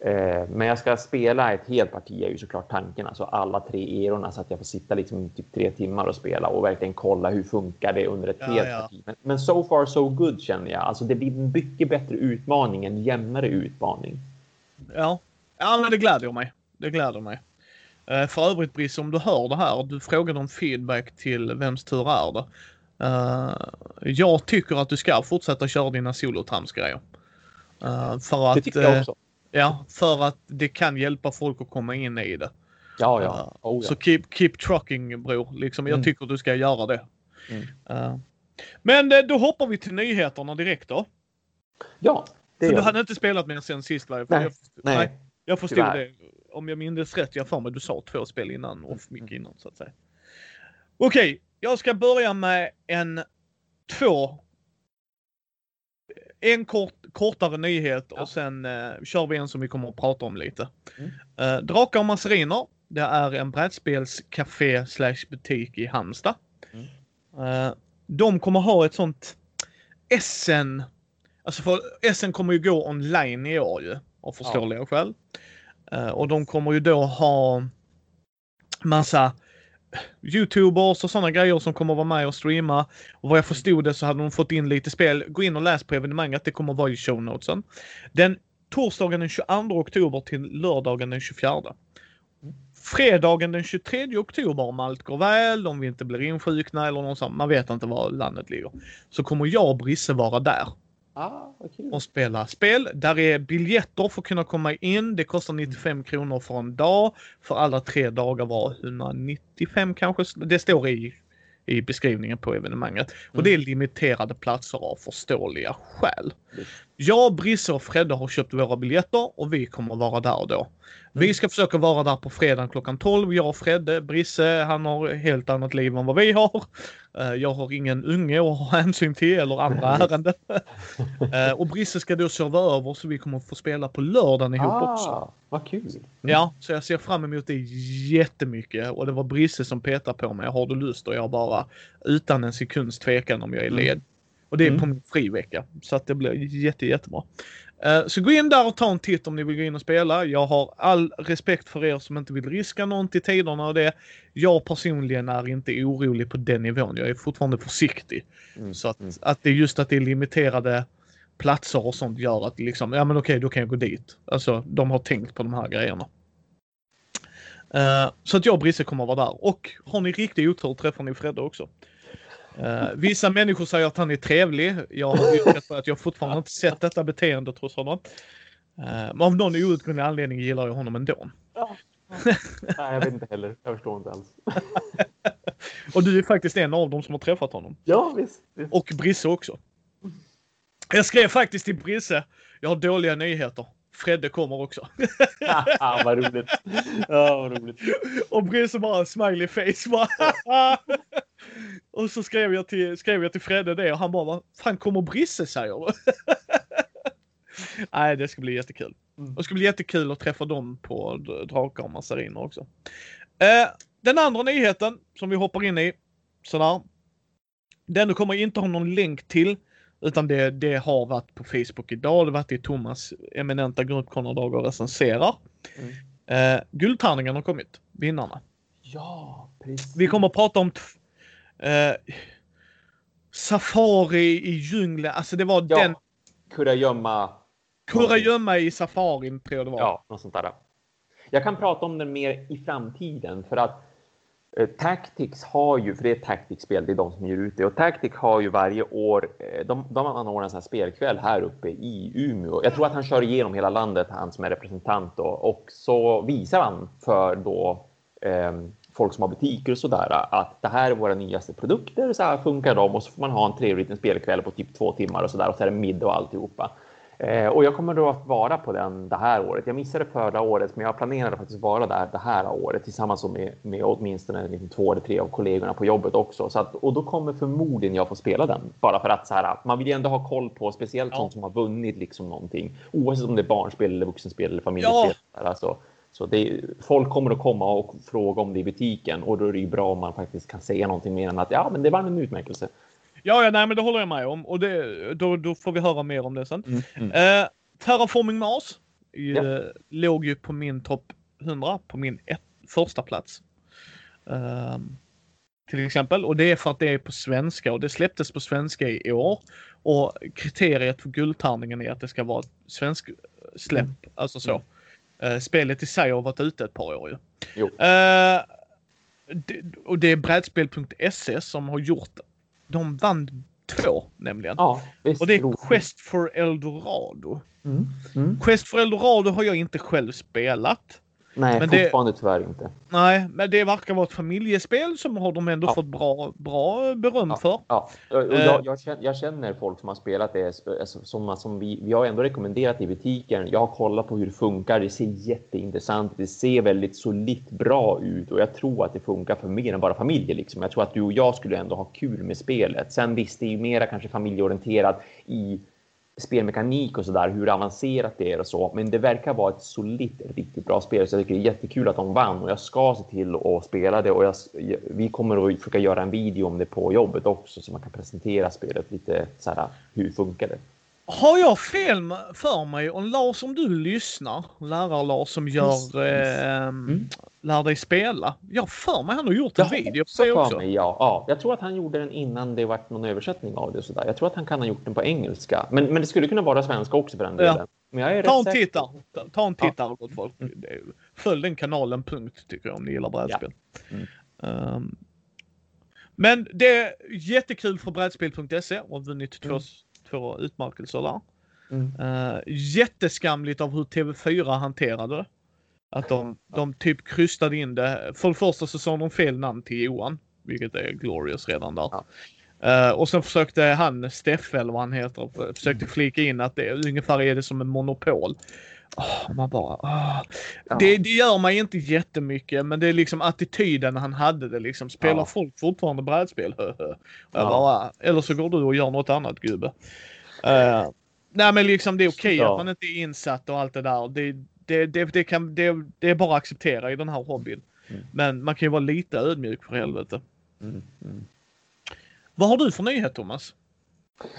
Eh, men jag ska spela ett helt parti är ju såklart tanken, alltså alla tre erorna så att jag får sitta liksom typ tre timmar och spela och verkligen kolla hur funkar det under ett ja, helt ja. parti. Men, men, so far so good känner jag. Alltså det blir en mycket bättre utmaning, en jämnare utmaning. Ja, ja men det gläder mig. Det gläder mig. Eh, för övrigt Brice, om du hör det här, du frågade om feedback till Vems tur är det? Uh, jag tycker att du ska fortsätta köra dina solotramsgrejer. Uh, för att, det ja, för att det kan hjälpa folk att komma in i det. Ja, ja. Oh, ja. Så keep, keep trucking bror. Liksom, mm. Jag tycker du ska göra det. Mm. men då hoppar vi till nyheterna direkt då. Ja, det För du hade inte spelat mer sen sist va? Nej, jag, nej. nej. Jag förstod Tyvärr. det om jag minns rätt, jag för mig du sa två spel innan off mycket innan så att säga. Okej, okay, jag ska börja med en två en kort, kortare nyhet ja. och sen eh, kör vi en som vi kommer att prata om lite. Mm. Eh, Drakar och Masseriner. Det är en brädspelscafé slash butik i Halmstad. Mm. Eh, de kommer ha ett sånt SN. Alltså för SN kommer ju gå online i år ju. Av förståeliga ja. skäl. Eh, och de kommer ju då ha massa Youtubers och sådana grejer som kommer vara med och streama. Och vad jag förstod det så hade de fått in lite spel. Gå in och läs på evenemanget, det kommer vara i show notesen. Den torsdagen den 22 oktober till lördagen den 24. Fredagen den 23 oktober om allt går väl, om vi inte blir insjukna eller något sånt, man vet inte var landet ligger. Så kommer jag och Brisse vara där. Ah, okay. Och spela spel. Där är biljetter för att kunna komma in. Det kostar 95 kronor för en dag. För alla tre dagar var 195 kanske. Det står i, i beskrivningen på evenemanget. Mm. Och det är limiterade platser av förståeliga skäl. Jag, Brisse och Fredde har köpt våra biljetter och vi kommer vara där då. Vi mm. ska försöka vara där på fredag klockan 12. Jag och Fredde, Brisse, han har helt annat liv än vad vi har. Eh, jag har ingen unge att ha hänsyn till eller andra ärenden. Eh, och Brisse ska då sova över så vi kommer få spela på lördagen ihop ah, också. Vad kul! Ja, så jag ser fram emot det jättemycket. Och det var Brisse som petade på mig. Har du lust? Och jag bara utan en sekunds tvekan om jag är mm. led. Mm. Och det är mm. på min frivecka. Så att det blir jätte, jättebra. Uh, så gå in där och ta en titt om ni vill gå in och spela. Jag har all respekt för er som inte vill riska någon till tiderna och det. Jag personligen är inte orolig på den nivån. Jag är fortfarande försiktig. Mm. Så att, mm. att det är just att det är limiterade platser och sånt gör att liksom, ja men okej, då kan jag gå dit. Alltså, de har tänkt på de här grejerna. Uh, så att jag och Brisse kommer att vara där. Och har ni riktig otur träffar ni Fredde också. Uh, vissa människor säger att han är trevlig. Jag har yrkat på att jag fortfarande inte sett detta beteende hos honom. Uh, men av någon outgrundlig anledning gillar jag honom ändå. Ja. Nej, jag vet inte heller. Jag förstår inte alls. och du är faktiskt en av dem som har träffat honom. Ja, visst. visst. Och Brisse också. Jag skrev faktiskt till Brisse. Jag har dåliga nyheter. Fredde kommer också. ah, vad roligt. Ja, vad roligt. Och Brisse bara smiley face. Bara, och så skrev jag, till, skrev jag till Fredde det och han bara, vad fan kommer Brisse säger Nej, det ska bli jättekul. Mm. Det ska bli jättekul att träffa dem på Drakar och Massariner också. Eh, den andra nyheten som vi hoppar in i, sådär. Den kommer inte ha någon länk till, utan det, det har varit på Facebook idag. Det har varit i Thomas eminenta grupp Konrad och recenserar. Mm. Eh, guldtärningen har kommit, vinnarna. Ja, precis. Vi kommer att prata om Eh, safari i djungeln, alltså det var ja. den. Kurragömma. Kurragömma i safarin tror jag det var. Ja, något sånt där. Jag kan prata om den mer i framtiden för att Eh, tactics har ju, för det är Tactics-spel, det är de som ger ut det, och Tactics har ju varje år, eh, de, de anordnar en sån här spelkväll här uppe i Umeå. Jag tror att han kör igenom hela landet, han som är representant då, och så visar han för då eh, folk som har butiker och sådär att det här är våra nyaste produkter, så här funkar de och så får man ha en trevlig liten spelkväll på typ två timmar och sådär och så är det middag och alltihopa. Eh, och jag kommer då att vara på den det här året. Jag missade förra året, men jag planerade faktiskt vara där det här året tillsammans med, med åtminstone liksom två eller tre av kollegorna på jobbet också. Så att, och då kommer förmodligen jag få spela den bara för att så här, man vill ju ändå ha koll på speciellt ja. som har vunnit liksom någonting, oavsett om det är barnspel eller vuxenspel eller familjespel. Ja. Alltså, så det, folk kommer att komma och fråga om det i butiken och då är det ju bra om man faktiskt kan säga någonting mer än att ja, men det var en utmärkelse. Ja, ja, nej, men det håller jag med om och det, då, då får vi höra mer om det sen. Mm, mm. Eh, Terraforming Mars ja. Eh, låg ju på min topp 100 på min ett, första plats. Eh, till exempel och det är för att det är på svenska och det släpptes på svenska i år och kriteriet för guldtärningen är att det ska vara svensk släpp, mm. alltså så. Uh, spelet i sig har varit ute ett par år ju. Och det är brädspel.se som har gjort de vann två nämligen. Ja, och det är Quest for Eldorado. Mm. Mm. Quest for Eldorado har jag inte själv spelat. Nej, men fortfarande det, tyvärr inte. Nej, men det verkar vara ett familjespel som har de ändå ja. fått bra, bra beröm ja, för. Ja, jag, eh. jag, känner, jag, känner, folk som har spelat det, alltså, som, som vi, vi har ändå rekommenderat i butiken. Jag har kollat på hur det funkar. Det ser jätteintressant Det ser väldigt solitt bra ut och jag tror att det funkar för mer än bara familjer. Liksom. Jag tror att du och jag skulle ändå ha kul med spelet. Sen visst, det är ju mera kanske familjeorienterat i spelmekanik och sådär, hur avancerat det är och så. Men det verkar vara ett solitt, riktigt bra spel. Så jag tycker det är jättekul att de vann och jag ska se till att spela det och jag, vi kommer att försöka göra en video om det på jobbet också så man kan presentera spelet lite så här, hur funkar det? Har jag fel för mig, och Lars om du lyssnar, lärar-Lars som gör eh, mm. Lär dig spela. Jag för mig han har gjort en jag video på det också. Mig, ja. ja. Jag tror att han gjorde den innan det varit någon översättning av det. Och sådär. Jag tror att han kan ha gjort den på engelska. Men, men det skulle kunna vara svenska också för den delen. Ja. Men jag är ta, en titta. ta en tittare gott folk. Mm. Följ den kanalen punkt tycker jag om ni gillar brädspel. Ja. Mm. Um, men det är jättekul för brädspel.se och vunnit mm. Två utmärkelser där. Mm. Uh, jätteskamligt av hur TV4 hanterade det. Att de, de typ krystade in det. För det första så sa de fel namn till Johan, vilket är glorious redan där. Ja. Uh, och sen försökte han, Steffe eller vad han heter, försökte flika in att det ungefär är det som en monopol. Oh, man bara, oh. ja. det, det gör mig inte jättemycket men det är liksom attityden han hade det liksom. Spelar ja. folk fortfarande brädspel? bara, eller så går du och gör något annat gubbe. Uh, nej men liksom det är okej okay att man inte är insatt och allt det där. Det, det, det, det, kan, det, det är bara att acceptera i den här hobbyn. Mm. Men man kan ju vara lite ödmjuk för helvete. Mm. Mm. Vad har du för nyhet Thomas?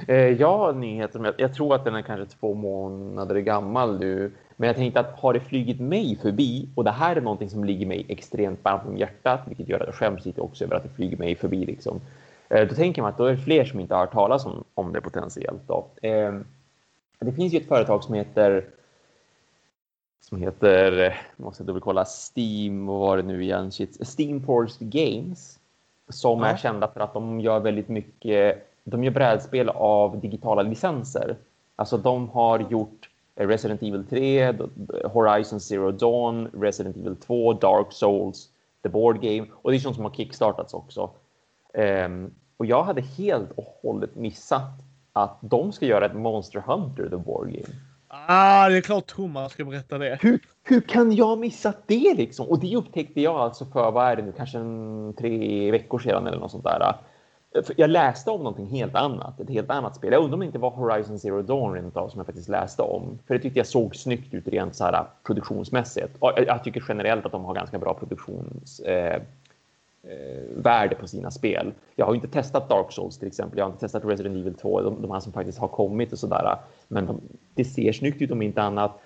Eh, jag har nyheter. Jag tror att den är kanske två månader gammal nu. Men jag tänkte att har det flygit mig förbi och det här är någonting som ligger mig extremt varmt om hjärtat, vilket gör att jag skäms lite också över att det flyger mig förbi. Liksom. Eh, då tänker man att då är det fler som inte har hört talas om, om det potentiellt. Då. Eh, det finns ju ett företag som heter som heter, måste jag dubbelkolla, Steam, vad var det nu igen? Steamforce Games. Som ja. är kända för att de gör väldigt mycket de gör brädspel av digitala licenser. Alltså de har gjort Resident Evil 3, Horizon Zero Dawn, Resident Evil 2, Dark Souls, The Board Game och det är sånt som har kickstartats också. Um, och jag hade helt och hållet missat att de ska göra ett Monster Hunter, The Board Game. Ah, det är klart Thomas ska berätta det. Hur, hur kan jag missa det liksom? Och det upptäckte jag alltså för, vad är det nu, kanske en, tre veckor sedan eller något sånt där. Jag läste om någonting helt annat, ett helt annat spel. Jag undrar om det inte var Horizon Zero Dawn rent av som jag faktiskt läste om. För det tyckte jag såg snyggt ut rent så här produktionsmässigt. Och jag tycker generellt att de har ganska bra produktionsvärde eh, eh, på sina spel. Jag har inte testat Dark Souls till exempel. Jag har inte testat Resident Evil 2, de, de här som faktiskt har kommit och sådär. Men de, det ser snyggt ut om inte annat.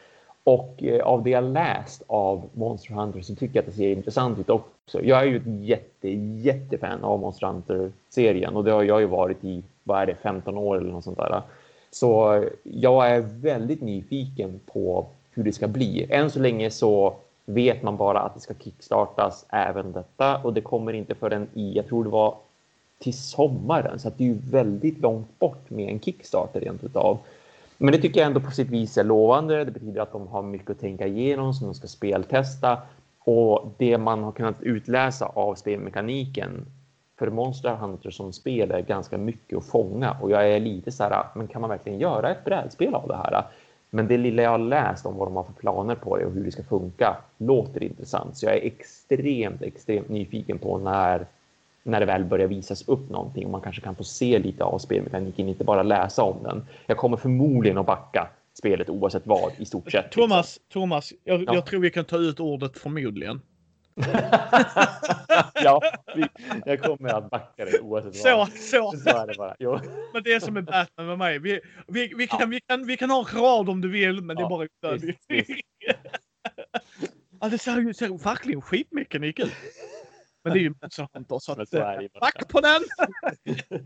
Och eh, av det jag läst av Monster Hunter så tycker jag att det ser intressant ut också. Jag är ju ett jätte, jättefan av Monster Hunter-serien och det har jag ju varit i, vad är det, 15 år eller något sånt där. Så jag är väldigt nyfiken på hur det ska bli. Än så länge så vet man bara att det ska kickstartas även detta och det kommer inte förrän i, jag tror det var till sommaren, så att det är ju väldigt långt bort med en kickstarter rent utav. Men det tycker jag ändå på sitt vis är lovande. Det betyder att de har mycket att tänka igenom som de ska speltesta. Och det man har kunnat utläsa av spelmekaniken för Monster Hunter som spel är ganska mycket att fånga och jag är lite så här, men kan man verkligen göra ett brädspel av det här? Men det lilla jag har läst om vad de har för planer på det och hur det ska funka låter intressant. Så jag är extremt, extremt nyfiken på när, när det väl börjar visas upp någonting och man kanske kan få se lite av spelmekaniken, inte bara läsa om den. Jag kommer förmodligen att backa spelet oavsett vad i stort sett. Thomas, Thomas, jag, ja. jag tror vi kan ta ut ordet förmodligen. ja, vi, jag kommer att backa dig oavsett så, vad. Så, så är det bara. Jo. Men det är som med Batman med mig. Vi, vi, vi, kan, ja. vi, kan, vi kan ha en rad om du vill, men ja, det är bara onödigt. ja, det ser ju verkligen skitmekanik ut. Men det är ju Monster Hunter, så att, back på den!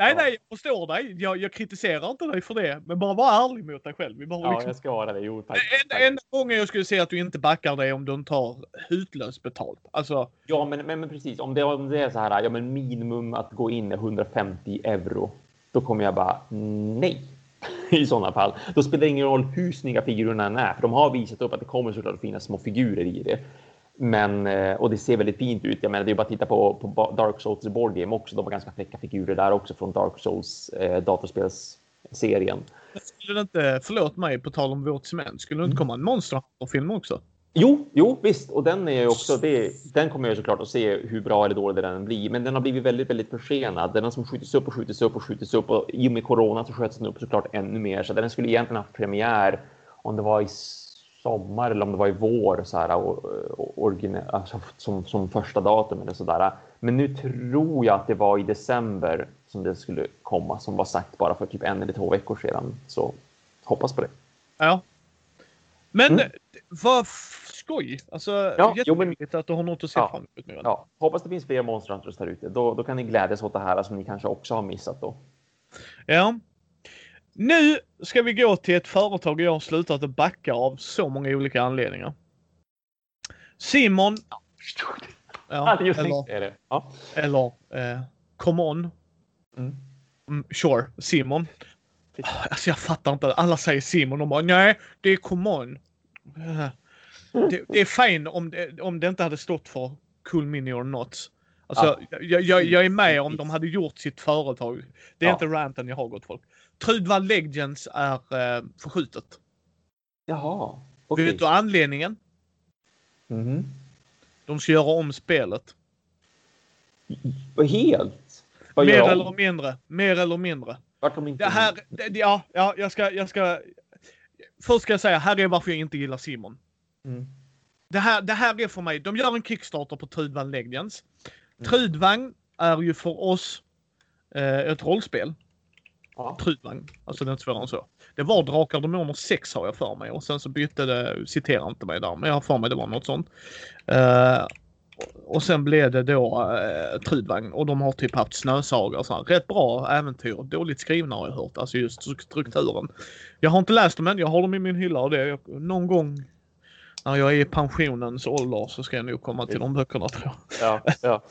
Nej, nej, jag förstår dig. Jag, jag, kritiserar inte dig för det. Men bara var ärlig mot dig själv. Vi bara ja, liksom... jag ska vara det. Jo, tack. Enda, enda gången jag skulle säga att du inte backar dig om du har hutlöst betalt. Alltså... Ja, men, men, men, precis. Om det, om det är så här, ja men minimum att gå in är 150 euro. Då kommer jag bara nej. I sådana fall. Då spelar det ingen roll hur snygga figurerna än är. För de har visat upp att det kommer såklart att finnas små figurer i det. Men, eh, och det ser väldigt fint ut. Jag menar, det är bara att titta på, på Dark Souls Board Game också. De har ganska fräcka figurer där också från Dark Souls eh, datorspelsserien. Skulle det inte, förlåt mig, på tal om vårt cement, skulle det inte mm. komma en Monster film också? Jo, jo, visst. Och den är ju också, det, den kommer jag såklart att se hur bra eller dålig den blir. Men den har blivit väldigt, väldigt försenad. Den har som skjutits upp och skjutits upp och skjutits upp. Och i och med corona så sköts den upp såklart ännu mer. Så den skulle egentligen haft premiär om det var i sommar eller om det var i vår så här, och, och, alltså, som, som första datum eller sådär. Men nu tror jag att det var i december som det skulle komma som var sagt bara för typ en eller två veckor sedan. Så hoppas på det. Ja. Men mm. vad skoj! Alltså, ja, jätteroligt att du har något att se ja, fram emot nu. Ja, hoppas det finns fler Monster Hunters där ute. Då, då kan ni glädjas åt det här som ni kanske också har missat då. Ja, nu ska vi gå till ett företag jag har slutat att backa av så många olika anledningar. Simon. Ja, eller, är det. Ja. eller eh, Come On. Mm. Mm, sure, Simon. Alltså jag fattar inte. Alla säger Simon och bara nej, det är Come On. Det, det, är fine om det, om det inte hade stått för Cool Mini or Not. Alltså, ja. jag, jag, jag, är med om de hade gjort sitt företag. Det är ja. inte ranten jag har gått folk. Trudvall Legends är eh, förskjutet. Jaha. Okay. Vet du anledningen? Mm. De ska göra om spelet. Helt? Vad Mer eller om? mindre. Mer eller mindre. Vart de inte det här, det, ja, ja, jag ska, jag ska. Först ska jag säga, här är varför jag inte gillar Simon. Mm. Det, här, det här är för mig, de gör en Kickstarter på Trudvang Legends. Mm. Trudvang är ju för oss eh, ett rollspel. Ja. Trudvagn. Alltså inte svårare än så. Det var Drakar Demoner 6 har jag för mig och sen så bytte det, citera inte mig där, men jag har för mig det var något sånt. Uh, och sen blev det då uh, Trudvagn och de har typ haft Snösaga och sådär. Rätt bra äventyr. Dåligt skrivna har jag hört, alltså just strukturen. Jag har inte läst dem än, jag har dem i min hylla och det någon gång när jag är i pensionens ålder så ska jag nog komma till de böckerna tror jag. Ja, ja.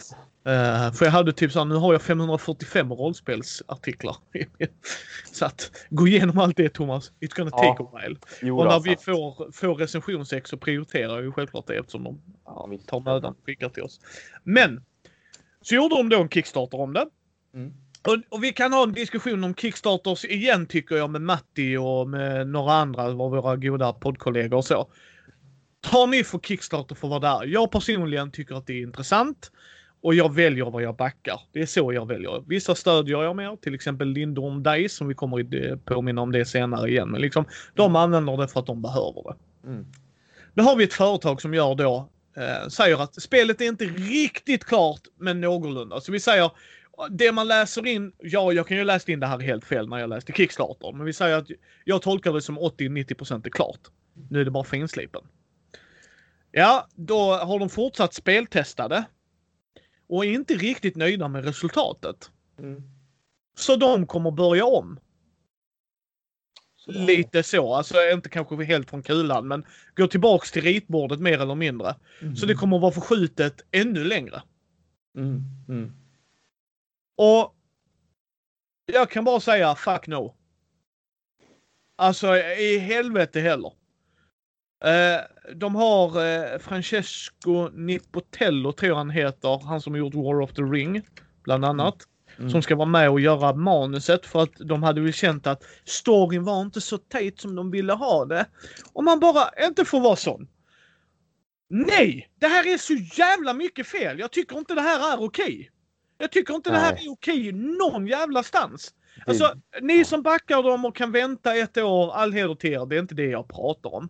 Uh, för jag hade typ såhär, nu har jag 545 rollspelsartiklar. så att gå igenom allt det Thomas, it's gonna ja. take a while. Jo, och när vi får, får recensionsex så prioriterar jag ju självklart det eftersom de ja, tar mödan och skickar till oss. Men så gjorde de då en Kickstarter om det. Mm. Och, och, vi kan ha en diskussion om Kickstarters igen tycker jag med Matti och med några andra av våra goda poddkollegor och så. Tar ni för Kickstarter för vad det är? Jag personligen tycker att det är intressant. Och jag väljer vad jag backar. Det är så jag väljer. Vissa stödjer jag mer, till exempel Lindorm Dice som vi kommer att påminna om det senare igen. Men liksom, de använder det för att de behöver det. Mm. Då har vi ett företag som gör då, eh, säger att spelet är inte riktigt klart, men någorlunda. Så vi säger, det man läser in, ja jag kan ju läsa in det här helt fel när jag läste Kickstarter, men vi säger att jag tolkar det som 80-90% är klart. Nu är det bara finslipen. Ja, då har de fortsatt speltestade och är inte riktigt nöjda med resultatet. Mm. Så de kommer börja om. Så Lite så, alltså inte kanske helt från kulan men gå tillbaks till ritbordet mer eller mindre. Mm. Så det kommer att vara förskjutet ännu längre. Mm. mm. Och jag kan bara säga fuck no. Alltså i helvete heller. Eh, de har eh, Francesco Nipotello, tror jag han heter. Han som har gjort War of the Ring, bland annat. Mm. Som ska vara med och göra manuset för att de hade väl känt att storyn var inte så tajt som de ville ha det. Och man bara inte får vara sån. Nej! Det här är så jävla mycket fel. Jag tycker inte det här är okej. Jag tycker inte det här Nej. är okej någon jävla stans. Alltså, ni som backar dem och kan vänta ett år, all heder till er. Det är inte det jag pratar om.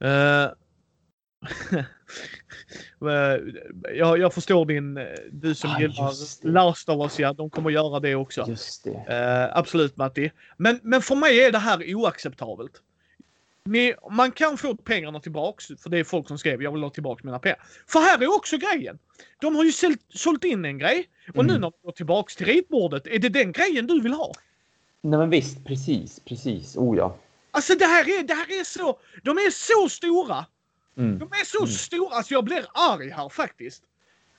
Eh, eh, jag, jag förstår din, eh, du som Ah, gillar. Last of Us, ja, de kommer göra det också. Just det. Eh, absolut Matti. Men, men för mig är det här oacceptabelt. Ni, man kan få pengarna tillbaks, för det är folk som skrev jag vill ha tillbaks mina pengar. För här är också grejen. De har ju sålt, sålt in en grej och nu Mm. när de går tillbaks till ritbordet, är det den grejen du vill ha? Nej, men visst, precis, precis. Oh ja. Alltså det här är, det här är så, de är så stora. Mm. De är så Mm. stora, alltså jag blir arg här faktiskt.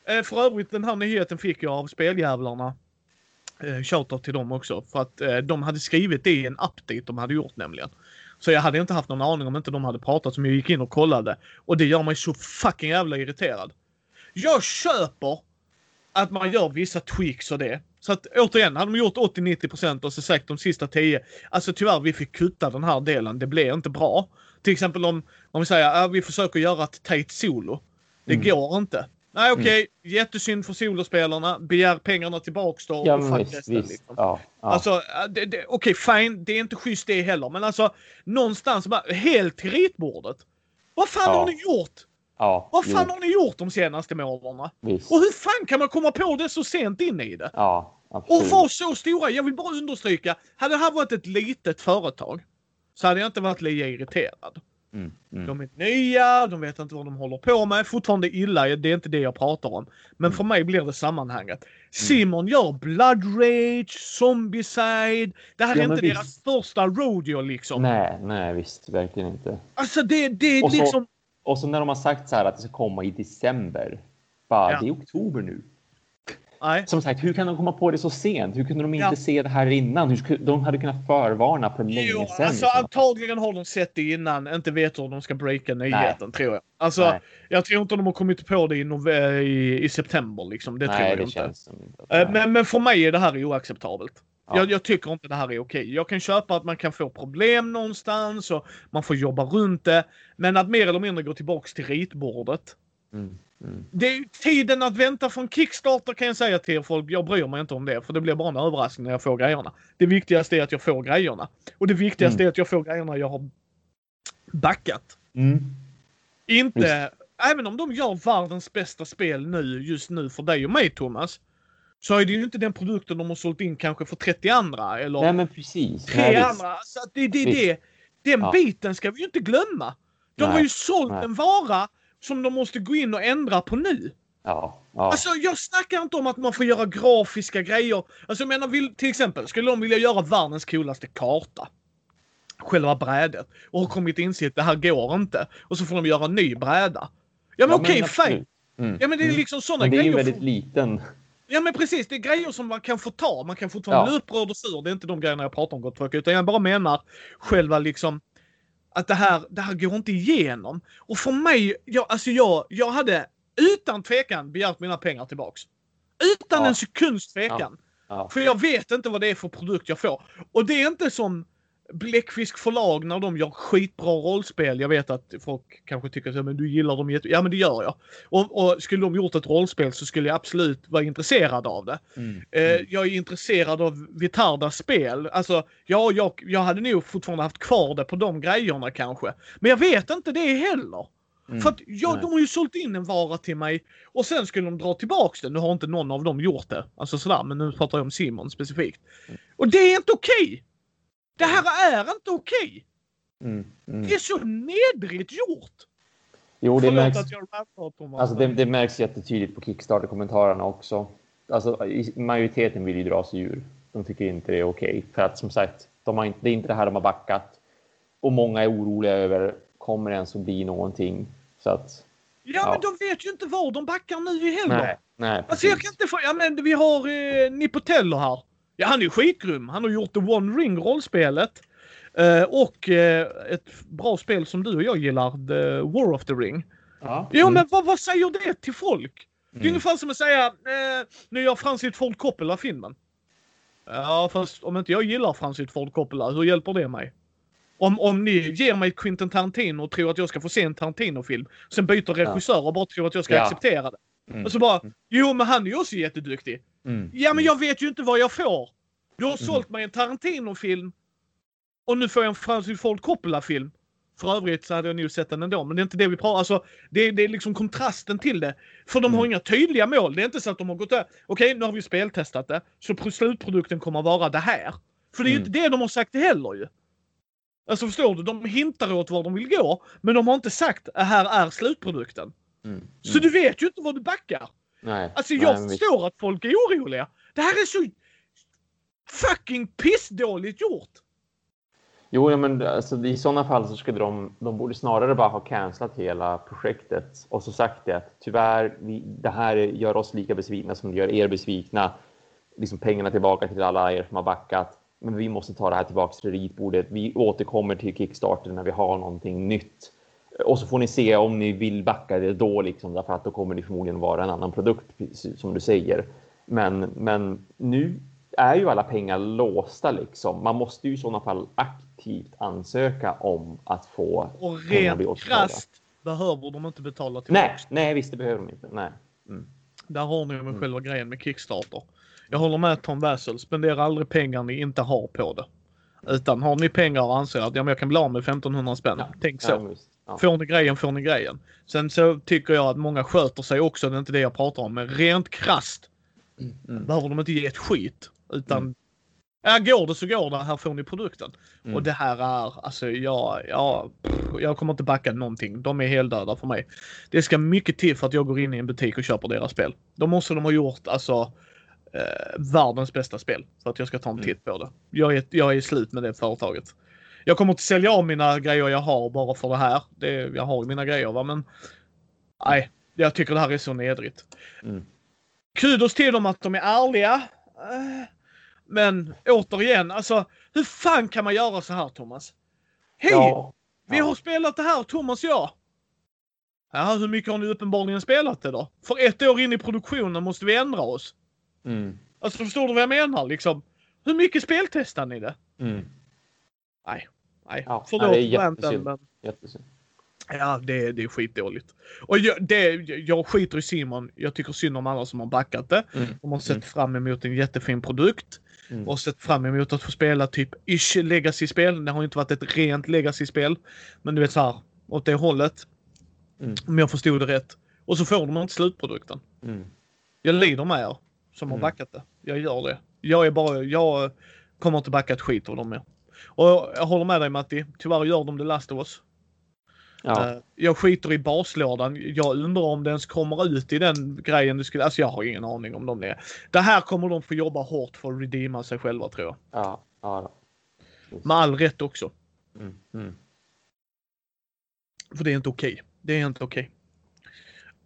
Eh, för övrigt den här nyheten fick jag av speljävlarna. Eh, shoutout till dem också. För att eh, de hade skrivit det i en update de hade gjort nämligen. Så jag hade inte haft någon aning om inte de hade pratat som jag gick in och kollade. Och det gör mig så fucking jävla irriterad. Jag köper att man gör vissa tweaks och det. Så att återigen, hade de gjort 80-90% och så sagt de sista 10. Alltså tyvärr, vi fick kutta den här delen. Det blev inte bra. Till exempel om, om vi säger att vi försöker göra ett tight solo. Det Mm. går inte. Nej okej, jättesynd för solospelarna. Begär pengarna tillbaks då. Ja, men visst, visst. liksom. Ja, ja. Alltså, äh, okej fine, det är inte schysst det heller. Men alltså, någonstans bara, helt till ritbordet. Vad fan Ja. har ni gjort? Ja. Vad fan jo, har ni gjort de senaste månaderna? Visst. Och hur fan kan man komma på det så sent in i det? Ja, Och absolut. vara så stora, jag vill bara understryka. Hade det här varit ett litet företag så hade jag inte varit lika irriterad. Mm, mm. De är nya, de vet inte vad de håller på med. Fortfarande illa, det är inte det jag pratar om. Men Mm. för mig blir det sammanhanget. Simon gör Blood Rage, Zombicide. Det här Ja, är inte visst. deras första rodeo liksom. Nej, nej, visst, verkligen inte. Alltså det, det är Och så- liksom... Och så när de har sagt så här att det ska komma i december. Bara, Ja. det är oktober nu. Nej. Som sagt, hur kan de komma på det så sent? Hur kunde de inte Ja. se det här innan? Hur de hade kunnat förvarna för länge Jo, sedan. alltså liksom. antagligen har de sett det innan, inte vet hur de ska breaka nyheten tror jag. Alltså, Nej. jag tror inte de har kommit på det i, i, i september liksom. Det tror Nej, jag det inte. som Eh, Men, men för mig är det här oacceptabelt. Ja. Jag, jag tycker inte det här är okej. Jag kan köpa att man kan få problem någonstans och man får jobba runt det. Men att mer eller mindre gå tillbaks till ritbordet. Mm, mm. Det är tiden att vänta från Kickstarter kan jag säga till er folk. Jag bryr mig inte om det för det blir bara en överraskning när jag får grejerna. Det viktigaste är att jag får grejerna. Och det viktigaste Mm. är att jag får grejerna jag har backat. Mm. Inte, även om de gör världens bästa spel nu, just nu för dig och mig Thomas. Så är det ju inte den produkten de har sålt in kanske för 30 andra eller Nej, men precis. tre Nej, andra. Så det, det, det, den Ja. biten ska vi ju inte glömma. De Nej. har ju sålt Nej. en vara som de måste gå in och ändra på nu. Ja, ja. Alltså jag snackar inte om att man får göra grafiska grejer. Alltså jag menar vill, till exempel, skulle de vilja göra världens coolaste karta? Själva brädet. Och har kommit inse att det här går inte. Och så får de göra en ny bräda. Ja men Ja, okej, absolut. fine. Mm. Ja men det är Mm. liksom sådana Men det är ju grejer. väldigt liten. Ja men precis, det är grejer som man kan få ta. Man kan fortfarande Ja. bli upprörd och sur. Det är inte de grejerna jag pratar om gott folk. Utan jag bara menar själva liksom att det här, det här går inte igenom. Och för mig, jag, alltså jag, jag hade utan tvekan begärt mina pengar tillbaks. Utan Ja. en sekunds tvekan. Ja. För jag vet inte vad det är för produkt jag får. Och det är inte som Bläckfisk förlag när de gör skitbra rollspel. Jag vet att folk kanske tycker att men du gillar dem jätte... Ja men det gör jag. Och, och skulle de gjort ett rollspel så skulle jag absolut vara intresserad av det. Mm. Eh, Mm. jag är intresserad av Vitardas spel. Alltså, ja, jag, jag hade nog fortfarande haft kvar det på de grejerna kanske. Men jag vet inte det heller. Mm. För att ja, Nej. de har ju sålt in en vara till mig och sen skulle de dra tillbaks den. Nu har inte någon av dem gjort det. Alltså sådär, men nu pratar jag om Simon specifikt. Mm. Och det är inte okej! Det här är inte okej! Mm. Mm. Det är så nedrigt gjort! Jo, det Förlåt märks. att jag. Alltså det, det märks jättetydligt på Kickstarter-kommentarerna också. Alltså, majoriteten vill ju dra sig ur. De tycker inte det är okej. För att som sagt, de har inte, det är inte det här de har backat. Och många är oroliga över, kommer det ens att bli någonting? Så att, ja, ja. men de vet ju inte var de backar nu heller. nej, nej. Alltså jag kan inte få, ja men vi har eh, Nipotello här. Ja han är ju skitgrym. Han har gjort The One Ring rollspelet. Eh, och eh, ett bra spel som du och jag gillar, The War of the Ring. Ja. Jo Mm. men vad, vad säger det till folk? Det är Mm. ungefär som att säga, eh, nu gör Francis Ford Coppola-filmen. Ja, fast om inte jag gillar Francis Ford Coppola, hur hjälper det mig? Om, om ni ger mig Quentin Tarantino och tror att jag ska få se en Tarantino-film, sen byter regissör och bara tror att jag ska Ja. acceptera det. Mm. Och så bara, jo men han är ju också jätteduktig. Mm. Ja men jag vet ju inte vad jag får. Du har sålt mig en Tarantino-film och nu får jag en Francis Ford Coppola-film. För övrigt så hade jag nog sett den ändå, men det är inte det vi pratar Alltså, det, är- det är liksom kontrasten till det. För de har Mm. inga tydliga mål. Det är inte så att de har gått där. Okej, nu har vi speltestat det, så pro- slutprodukten kommer att vara det här. För det är ju Mm. inte det de har sagt heller ju. Alltså förstår du? De hintar åt var de vill gå, men de har inte sagt att här är slutprodukten. Mm. Så du vet ju inte vad du backar. Nej. Alltså Nej, jag visst. förstår att folk är oroliga. Det här är så fucking pissdåligt gjort. Jo, ja, men alltså, i sådana fall så skulle de, de borde snarare bara ha cancelat hela projektet och så sagt det att tyvärr, vi, det här gör oss lika besvikna som det gör er besvikna. Liksom pengarna tillbaka till alla er som har backat. Men vi måste ta det här tillbaka till ritbordet. Vi återkommer till Kickstarter när vi har någonting nytt. Och så får ni se om ni vill backa det då, liksom, därför att då kommer det förmodligen vara en annan produkt, som du säger. Men, men nu är ju alla pengar låsta liksom. Man måste ju i sådana fall aktivt ansöka om att få Och rent krasst behöver de inte betala tillbaka. Nej, nej, visst, det behöver de inte. Nej. Mm. Där har ni med Mm. själva grejen med Kickstarter. Jag håller med Tom Wassel, spendera aldrig pengar ni inte har på det. Utan har ni pengar och anser att ja, men jag kan bli av med 1500 spänn. Ja, Tänk så. Ja. Ja. Får ni grejen får ni grejen. Sen så tycker jag att många sköter sig också, det är inte det jag pratar om. Men rent krasst Mm. behöver de inte ge ett skit. Utan Mm. ja, går det så går det. Här får ni produkten. Mm. Och det här är, alltså jag, jag, jag kommer inte backa någonting. De är heldöda för mig. Det ska mycket till för att jag går in i en butik och köper deras spel. Då måste de ha gjort alltså eh, världens bästa spel för att jag ska ta en Mm. titt på det. Jag är, jag är slut med det företaget. Jag kommer inte sälja av mina grejer jag har bara för det här. Det, jag har ju mina grejer va men nej, jag tycker det här är så nedrigt. Mm. Kudos till dem att de är ärliga. Eh, Men återigen, alltså hur fan kan man göra så här Thomas? Hej! Ja. Vi har spelat det här Thomas och jag. Ja, hur mycket har ni uppenbarligen spelat det då? För ett år in i produktionen måste vi ändra oss. Mm. Alltså förstår du vad jag menar liksom? Hur mycket speltestar ni det? Mm. Nej. Nej, Ja, förlåt nej, det är jättesynd. men Jättesynd. ja, det, det är skitdåligt. Och jag, det, jag skiter i Simon. Jag tycker synd om alla som har backat det. Mm. De har sett Mm. fram emot en jättefin produkt. Mm. Och sett fram emot att få spela typ ish legacy-spel. Det har inte varit ett rent legacy-spel. Men du vet så här, åt det hållet. Mm. Om jag förstod det rätt. Och så får de inte slutprodukten. Mm. Jag lider med er som har Mm. backat det. Jag gör det. Jag är bara, jag kommer inte backa ett skit av dem mer. Och jag håller med dig Matti. Tyvärr gör de det Last of Us. Ja. Eh, Jag skiter i baslådan. Jag undrar om det ens kommer ut i den grejen du skulle... Alltså jag har ingen aning om de det. Det här kommer de få jobba hårt för att redeema sig själva tror jag. Ja. Ja. Med all rätt också. Mm. Mm. För det är inte okej. Det är inte okej.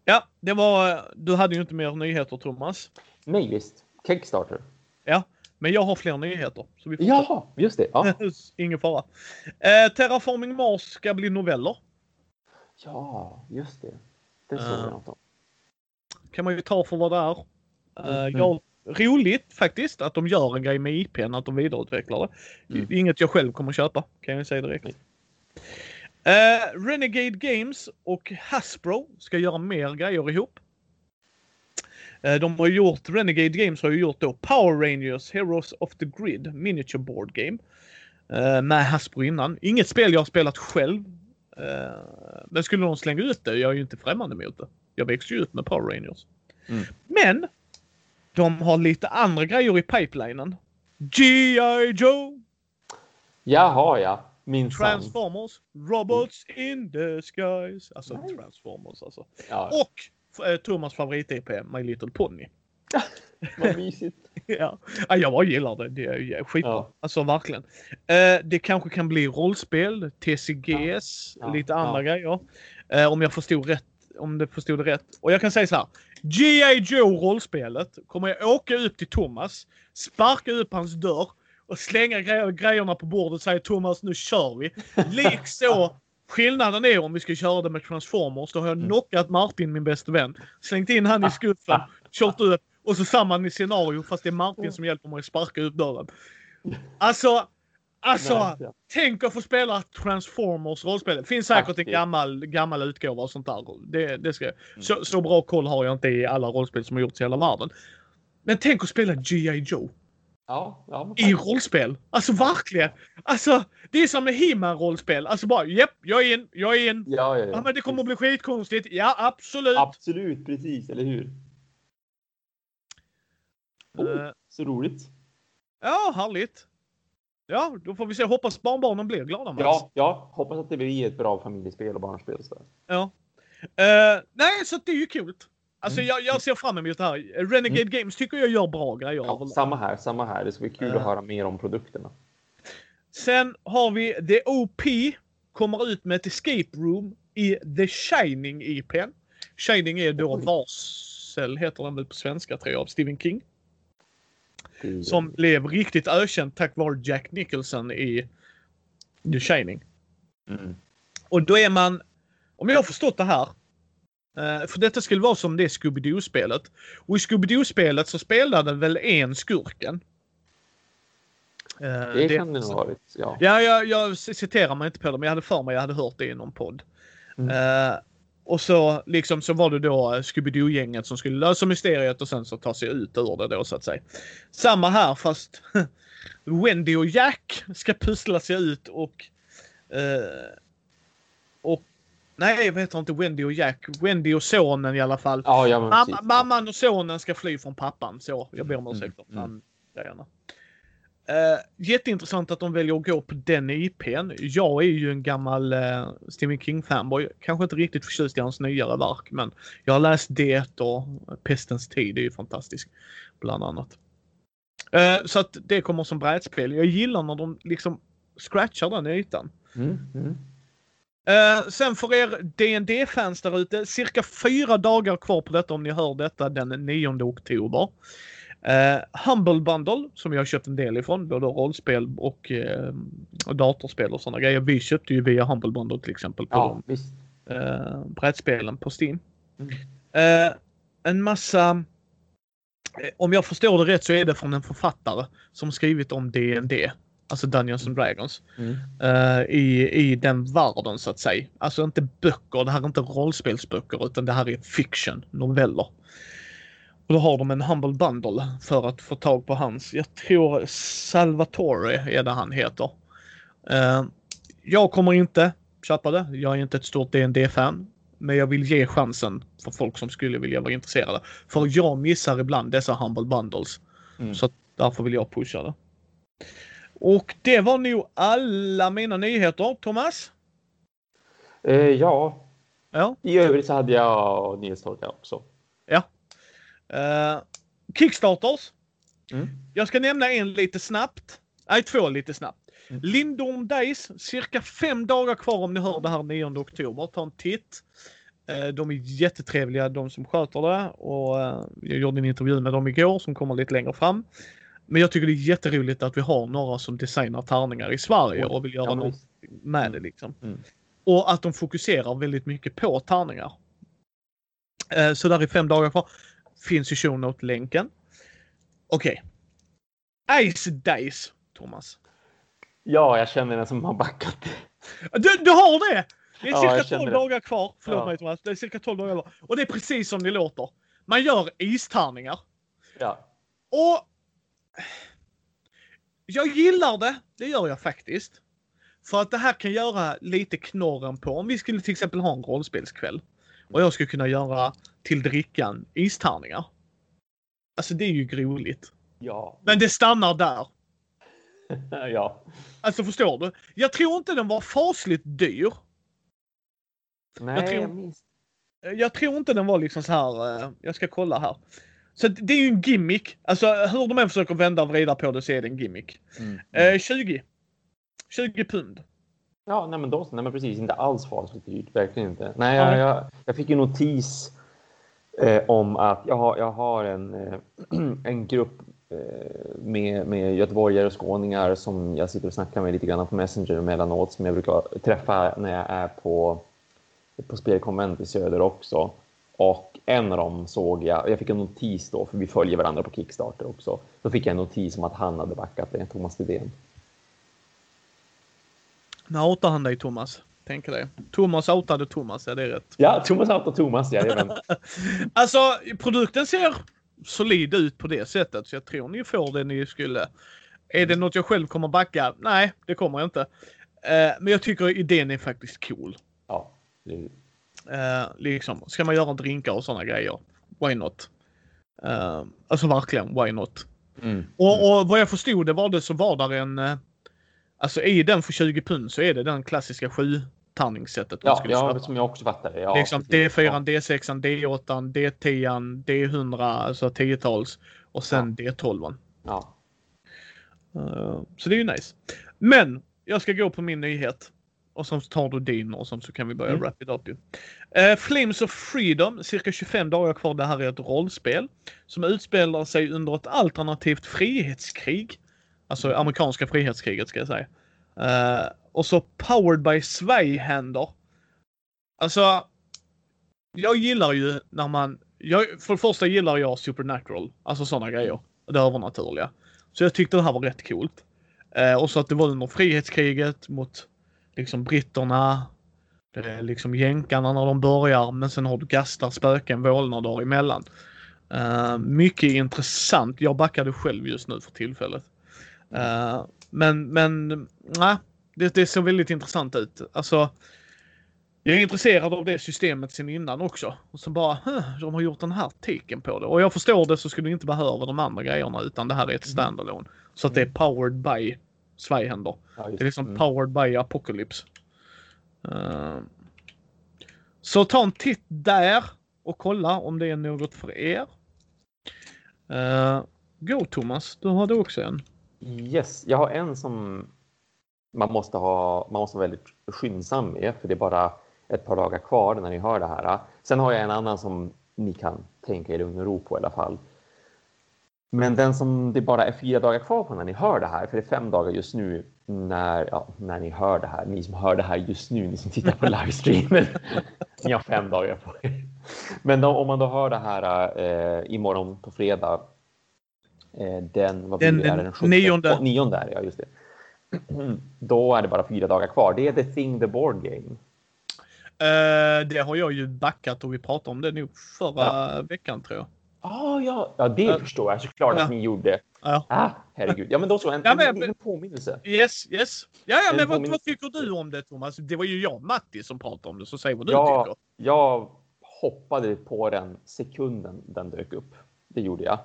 Ja, det var... Du hade ju inte mer nyheter Thomas. Nej, visst. Kickstarter. Men jag har fler nyheter. Så vi. Jaha, just det. Ja. Ingen fara. Eh, Terraforming Mars ska bli noveller. ja, just det. Det såg Ja. jag något om. Kan man ju ta för vad det är. Eh, Mm. jag, roligt faktiskt att de gör en grej med IPn, att de vidareutvecklar det. Mm. Inget jag själv kommer köpa, kan jag säga direkt. Nej. Eh, Renegade Games och Hasbro ska göra mer grejer ihop. Eh, de har gjort, Renegade Games har ju gjort då Power Rangers Heroes of the Grid Miniature Board Game. Eh, med Hasbro innan. Inget spel jag har spelat själv. Eh, men skulle någon slänga ut det, jag är ju inte främmande mot det. Jag växte ju upp med Power Rangers. Mm. Men de har lite andra grejer i pipelinen. G.I. Joe, Jaha, ja. Minsann. Transformers, Robots in the Skies. Alltså Nej. Transformers alltså. Ja, Och Thomas favorit-IP, My Little Pony. vad mysigt. ja. ja, jag bara gillar det. Det är skitbra. Ja. Alltså verkligen. Eh, det kanske kan bli rollspel, TCGs, Ja. Ja. lite andra grejer. Eh, om jag förstod rätt. Om det förstod det rätt. Och jag kan säga så här. G.I. Joe rollspelet kommer jag åka upp till Thomas, sparka upp hans dörr och slänga gre grejerna på bordet och säga Thomas nu kör vi. Likså skillnaden är om vi ska köra det med Transformers. Då har jag Mm. knockat Martin, min bästa vän. Slängt in han i skuffen, kört ut och så samma scenario fast det är Martin som hjälper mig att sparka upp dörren. Alltså, alltså. Nej, ja. Tänk att få spela Transformers rollspel. Det finns säkert en Faktiskt. gammal, gammal utgåva och sånt där. Det, det ska, Mm. så, så bra koll har jag inte i alla rollspel som har gjorts i hela världen. Men tänk att spela G.I. Joe Ja, ja, i rollspel. Alltså verkligen. Alltså, det är som med He-Man rollspel. Alltså bara, japp, jag är in, jag är in. Ja, ja, Ja, ja. men det kommer att bli skitkonstigt. Ja, absolut. Absolut, precis, eller hur? Oh, Eh, så roligt. ja, härligt. Ja, då får vi se. Hoppas barnbarnen blir glada. Mats. Ja, ja, hoppas att det blir ett bra familjespel och barnspel. sådär. Ja. Eh, nej, så det är ju kul. Alltså Mm. jag, jag ser fram emot det här. Renegade Games tycker jag gör bra grejer. Ja, samma här, samma här. Det ska bli kul Eh. att höra mer om produkterna. Sen har vi The OP. Kommer ut med ett escape room i The Shining IPn. Shining är då Oj. Varsel, heter den väl på svenska tror jag, av Stephen King. Det- Som blev riktigt ökänd tack vare Jack Nicholson i The Shining. Mm. Och då är man, om jag har förstått det här, för detta skulle vara som det Scooby-Doo-spelet. Och i Scooby-Doo-spelet så spelade väl en skurken. Eh, Det kan det nog ha varit. Ja. Ja, jag, jag citerar mig inte på det, men jag hade för mig jag hade hört det i någon podd. Mm. Eh, och så liksom så var det då eh, Scooby-Doo-gänget som skulle lösa mysteriet och sen så ta sig ut ur det då så att säga. Samma här fast Wendy och Jack ska pussla sig ut och eh, och Nej, vad heter inte Wendy och Jack? Wendy och sonen i alla fall. Ja, ja, Mamma, mamman och sonen ska fly från pappan. Så, jag ber om Mm, ursäkt för mm. Uh, jätteintressant att de väljer att gå på den IPn. Jag är ju en gammal uh, Stephen King-fanboy. Kanske inte riktigt förtjust i hans nyare verk, men jag har läst det och Pestens tid. Det är ju fantastiskt. Bland annat. Eh, så att det kommer som brädspel. Jag gillar när de liksom scratchar den ytan. Mm, mm. Eh, sen för er dd fans där ute, cirka fyra dagar kvar på detta om ni hör detta den 9 oktober. Uh, Humble Bundle som jag har köpt en del ifrån, både rollspel och, eh, och datorspel och sådana grejer. Vi köpte ju via Humble Bundle till exempel på Ja, de visst. uh, brädspelen på Steam. Mm. Eh, en massa, om jag förstår det rätt så är det från en författare som skrivit om D&D, alltså Dungeons and Dragons Mm. eh, i, i den världen så att säga. Alltså inte böcker, det här är inte rollspelsböcker utan det här är fiction, noveller. Och då har de en Humble Bundle för att få tag på hans, jag tror Salvatore är det han heter. Eh, jag kommer inte köpa det, jag är inte ett stort dd fan Men jag vill ge chansen för folk som skulle vilja vara intresserade. För jag missar ibland dessa Humble Bundles. Mm. Så därför vill jag pusha det. Och det var nog alla mina nyheter. Thomas? Eh, ja, Ja. i övrigt så hade jag nyhetstorka också. Uh, Kickstarters. Mm. Jag ska nämna en lite snabbt. Nej, två lite snabbt. Mm. Lindorm Days. Cirka fem dagar kvar om ni hör det här 9 oktober. Ta en titt. Eh, De är jättetrevliga de som sköter det och eh, jag gjorde en intervju med dem igår som kommer lite längre fram. Men jag tycker det är jätteroligt att vi har några som designar tärningar i Sverige och vill göra Ja, något med det liksom. Mm. Och att de fokuserar väldigt mycket på tärningar. Eh, Så där är fem dagar kvar. Finns i show note-länken. Okej. Ice Dice, Thomas. Ja, jag känner den som har backat. Du, du har det! Det är Ja, cirka jag känner 12 det. dagar kvar. Förlåt Ja. mig Thomas. Det är cirka 12 dagar kvar. Och det är precis som det låter. Man gör istärningar. Ja. Och jag gillar det. Det gör jag faktiskt. För att det här kan göra lite knorren på om vi skulle till exempel ha en rollspelskväll. Och jag skulle kunna göra till drickan istärningar. Alltså det är ju roligt. Ja. Men det stannar där. ja. Alltså förstår du? Jag tror inte den var fasligt dyr. Nej, Jag jag, tror- minns. Jag tror inte den var liksom så här. eh, Jag ska kolla här. Så det är ju en gimmick. Alltså hur de än försöker vända och vrida på det så är det en gimmick. Mm. Eh, 20. 20 pund. Ja, nej men då nej men precis. Inte alls fasligt dyrt. Verkligen inte. Nej, Nej. jag, jag, jag fick ju notis eh, om att jag har, jag har en, eh, en grupp med, med göteborgare och skåningar som jag sitter och snackar med lite grann på Messenger emellanåt som jag brukar träffa när jag är på, på spelkonvent i söder också. Och en av dem såg jag, jag fick en notis då, för vi följer varandra på Kickstarter också. Då fick jag en notis om att han hade backat det, Thomas Lidén. När outar han dig Thomas? Tänker det. Thomas outade Thomas, är det rätt? Ja, Thomas outade Thomas, jajamän. alltså, produkten ser solid ut på det sättet, så jag tror ni får det ni skulle. Är det något jag själv kommer backa? Nej, det kommer jag inte. Uh, men jag tycker idén är faktiskt cool. Ja. Uh, liksom, ska man göra drinkar och sådana grejer? Why not? Uh, alltså verkligen, why not? Mm. Och, och vad jag förstod det var det så var där en Alltså i den för 20 pund så är det den klassiska 7 tärningssättet. Ja, ja som jag också fattar det. Ja, liksom D4, ja. D6, D8, D10, D100, alltså 10-tals och sen ja. D12. Ja. Uh, så det är ju nice. Men jag ska gå på min nyhet. Och så tar du din och så kan vi börja mm. wrap it up. Uh, Flames of Freedom, cirka 25 dagar kvar. Det här är ett rollspel som utspelar sig under ett alternativt frihetskrig Alltså amerikanska frihetskriget ska jag säga. Uh, och så Powered by Zweihander. Alltså, jag gillar ju när man... Jag, för det första gillar jag Supernatural, alltså sådana grejer. Det övernaturliga. Så jag tyckte det här var rätt coolt. Uh, och så att det var under frihetskriget mot liksom britterna, det är liksom jänkarna när de börjar, men sen har du gastar, spöken, vålnader emellan. Uh, mycket intressant. Jag backade själv just nu för tillfället. Uh, men, men, nej. Det, det ser väldigt intressant ut. Alltså, jag är intresserad av det systemet sen innan också. Och så bara, de har gjort den här tiken på det. Och jag förstår det så skulle du inte behöva de andra grejerna utan det här är ett mm. standalone. Så att det är mm. powered by Zweihänder. Ja, det är liksom mm. powered by Apocalypse. Uh, så ta en titt där och kolla om det är något för er. Uh, Go Thomas, du hade också en. Yes, jag har en som man måste, ha, man måste vara väldigt skyndsam med för det är bara ett par dagar kvar när ni hör det här. Sen har jag en annan som ni kan tänka er lugn och ro på i alla fall. Men den som det bara är fyra dagar kvar på när ni hör det här, för det är fem dagar just nu när, ja, när ni hör det här. Ni som hör det här just nu, ni som tittar på livestreamen. ni har fem dagar på er. Men då, om man då hör det här eh, imorgon på fredag Eh, den, vad den, blir det, den 17, nionde. nionde är ja just det. Då är det bara fyra dagar kvar. Det är The Thing, the Board Game. Uh, det har jag ju backat och vi pratade om det nog förra ja. veckan tror jag. Ah, ja, ja, det uh, förstår jag såklart ja. att ni gjorde. Ja. Ah, herregud. Ja, men då så. En, ja, men, en, en påminnelse. Yes, yes. Ja, ja men vad, vad, tycker du om det Thomas? Det var ju jag och Matti som pratade om det, så säg vad du ja, tycker. Jag hoppade på den sekunden den dök upp. Det gjorde jag.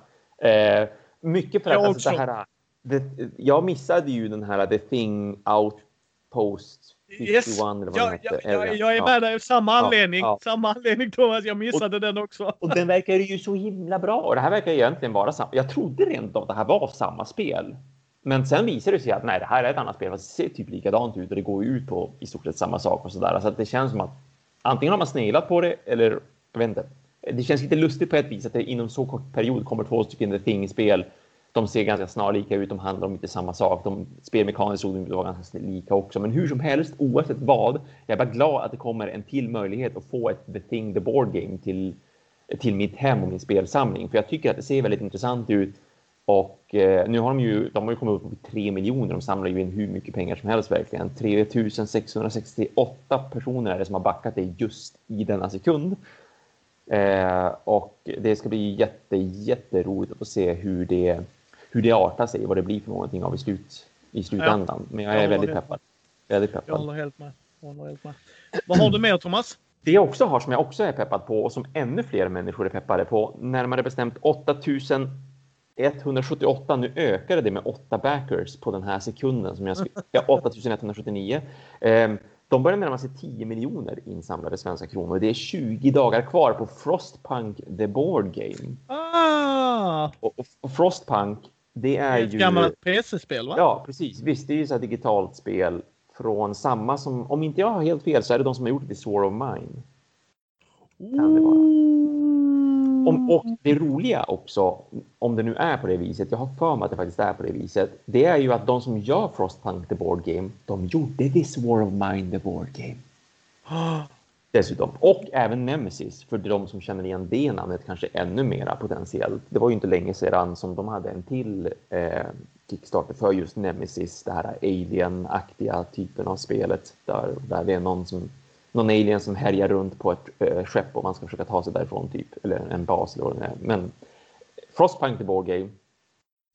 Eh, mycket för att alltså, det här, det, jag missade ju den här The Thing Outpost 51 yes. eller vad ja, ja, ja, jag är med dig. Samma anledning. Samma anledning Thomas. Jag missade och, den också. Och den verkar ju så himla bra. Och det här verkar egentligen vara samma. Jag trodde rent av att det här var samma spel. Men sen visade det sig att nej, det här är ett annat spel. Fast det ser typ likadant ut och det går ut på i stort sett samma sak och så där. Så att det känns som att antingen har man sneglat på det eller jag vet inte det känns lite lustigt på ett vis att det inom så kort period kommer två stycken The Thing-spel. De ser ganska snarlika ut, de handlar om inte samma sak. De spelmekaniskt såg de vara ganska lika också. Men hur som helst, oavsett vad, jag är bara glad att det kommer en till möjlighet att få ett The Thing, The Board Game till, till mitt hem och min spelsamling. För jag tycker att det ser väldigt intressant ut. Och eh, nu har de ju, de har ju kommit upp på 3 miljoner. De samlar ju in hur mycket pengar som helst verkligen. 3668 personer är det som har backat det just i denna sekund. Eh, och det ska bli jätte, jätteroligt att få se hur det, hur det artar sig, vad det blir för någonting av i, slut, i slutändan. Ja, Men jag är jag väldigt peppad. väldigt peppad. Jag håller helt med. håller helt med. Vad har du mer Thomas? Det jag också har som jag också är peppad på och som ännu fler människor är peppade på, närmare bestämt 8178. Nu ökade det med 8 backers på den här sekunden som jag ja, 8179. Eh, de börjar närma sig 10 miljoner insamlade svenska kronor. Det är 20 dagar kvar på Frostpunk The Board Game. Ah! Och, och Frostpunk, det är, det är ett ju... gammalt PC-spel va? Ja, precis. Visst, det är ju ett digitalt spel från samma som, om inte jag har helt fel, så är det de som har gjort det i Sword of Mine. Kan det vara. om, och det roliga också, om det nu är på det viset, jag har för mig att det faktiskt är på det viset, det är ju att de som gör Frostpunk the Board Game, de gjorde This War of Mine the Board Game. Dessutom. Och även Nemesis, för de som känner igen det namnet kanske ännu mera potentiellt. Det var ju inte länge sedan som de hade en till eh, Kickstarter för just Nemesis, det här alien-aktiga typen av spelet där, där det är någon som någon alien som härjar runt på ett eh, skepp och man ska försöka ta sig därifrån typ, eller en bas eller vad det är. Men Frostpunk the Board Game.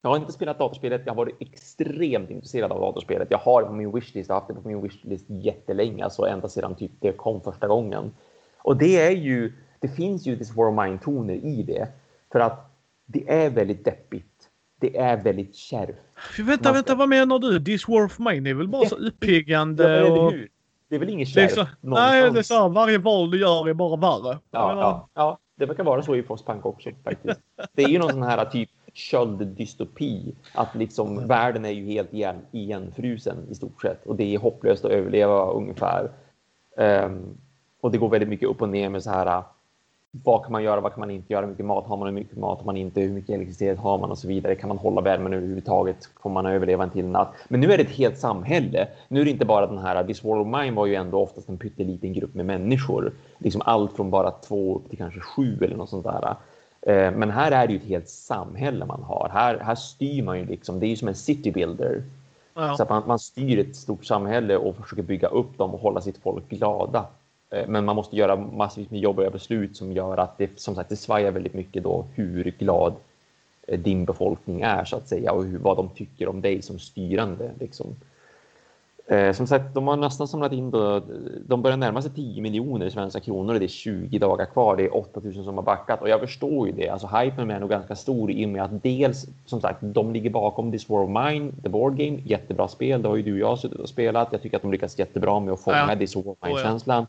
Jag har inte spelat datorspelet. Jag har varit extremt intresserad av datorspelet. Jag har det på min wishlist. Jag har haft det på min wishlist jättelänge, alltså ända sedan typ det kom första gången. Och det är ju, det finns ju This War of Mine toner i det för att det är väldigt deppigt. Det är väldigt kärvt. Vänta, ska... vänta, vad menar du? This War of Mine är väl bara så uppiggande? Ja, och... Det är väl inget kärvt? nej, det är så varje val du gör är bara värre. Ja, ja, ja, det verkar vara så i Frostpunk också faktiskt. Det är ju någon sån här typ kölddystopi. Att liksom mm. världen är ju helt igen, igenfrusen i stort sett och det är hopplöst att överleva ungefär. Um, och det går väldigt mycket upp och ner med så här vad kan man göra, vad kan man inte göra, hur mycket mat har man, hur mycket mat har man inte, hur mycket elektricitet har man och så vidare. Kan man hålla värmen överhuvudtaget? Kommer man överleva en till natt? Men nu är det ett helt samhälle. Nu är det inte bara den här, This War of Mine var ju ändå oftast en pytteliten grupp med människor. Liksom allt från bara två upp till kanske sju eller något sånt där. Eh, men här är det ju ett helt samhälle man har. Här, här styr man ju liksom, det är ju som en city builder. Ja. Så att man, man styr ett stort samhälle och försöker bygga upp dem och hålla sitt folk glada. Eh, men man måste göra massvis med jobbiga beslut som gör att det som sagt det svajar väldigt mycket då hur glad eh, din befolkning är så att säga och hur, vad de tycker om dig som styrande. Liksom. Eh, som sagt, de har nästan samlat in då, de börjar närma sig 10 miljoner svenska kronor och det är 20 dagar kvar. Det är 8000 som har backat och jag förstår ju det. Alltså hypen är nog ganska stor i och med att dels som sagt, de ligger bakom This War of Mine, The Board Game, jättebra spel. Det har ju du och jag suttit och spelat. Jag tycker att de lyckas jättebra med att fånga ja. This War of Mine-känslan.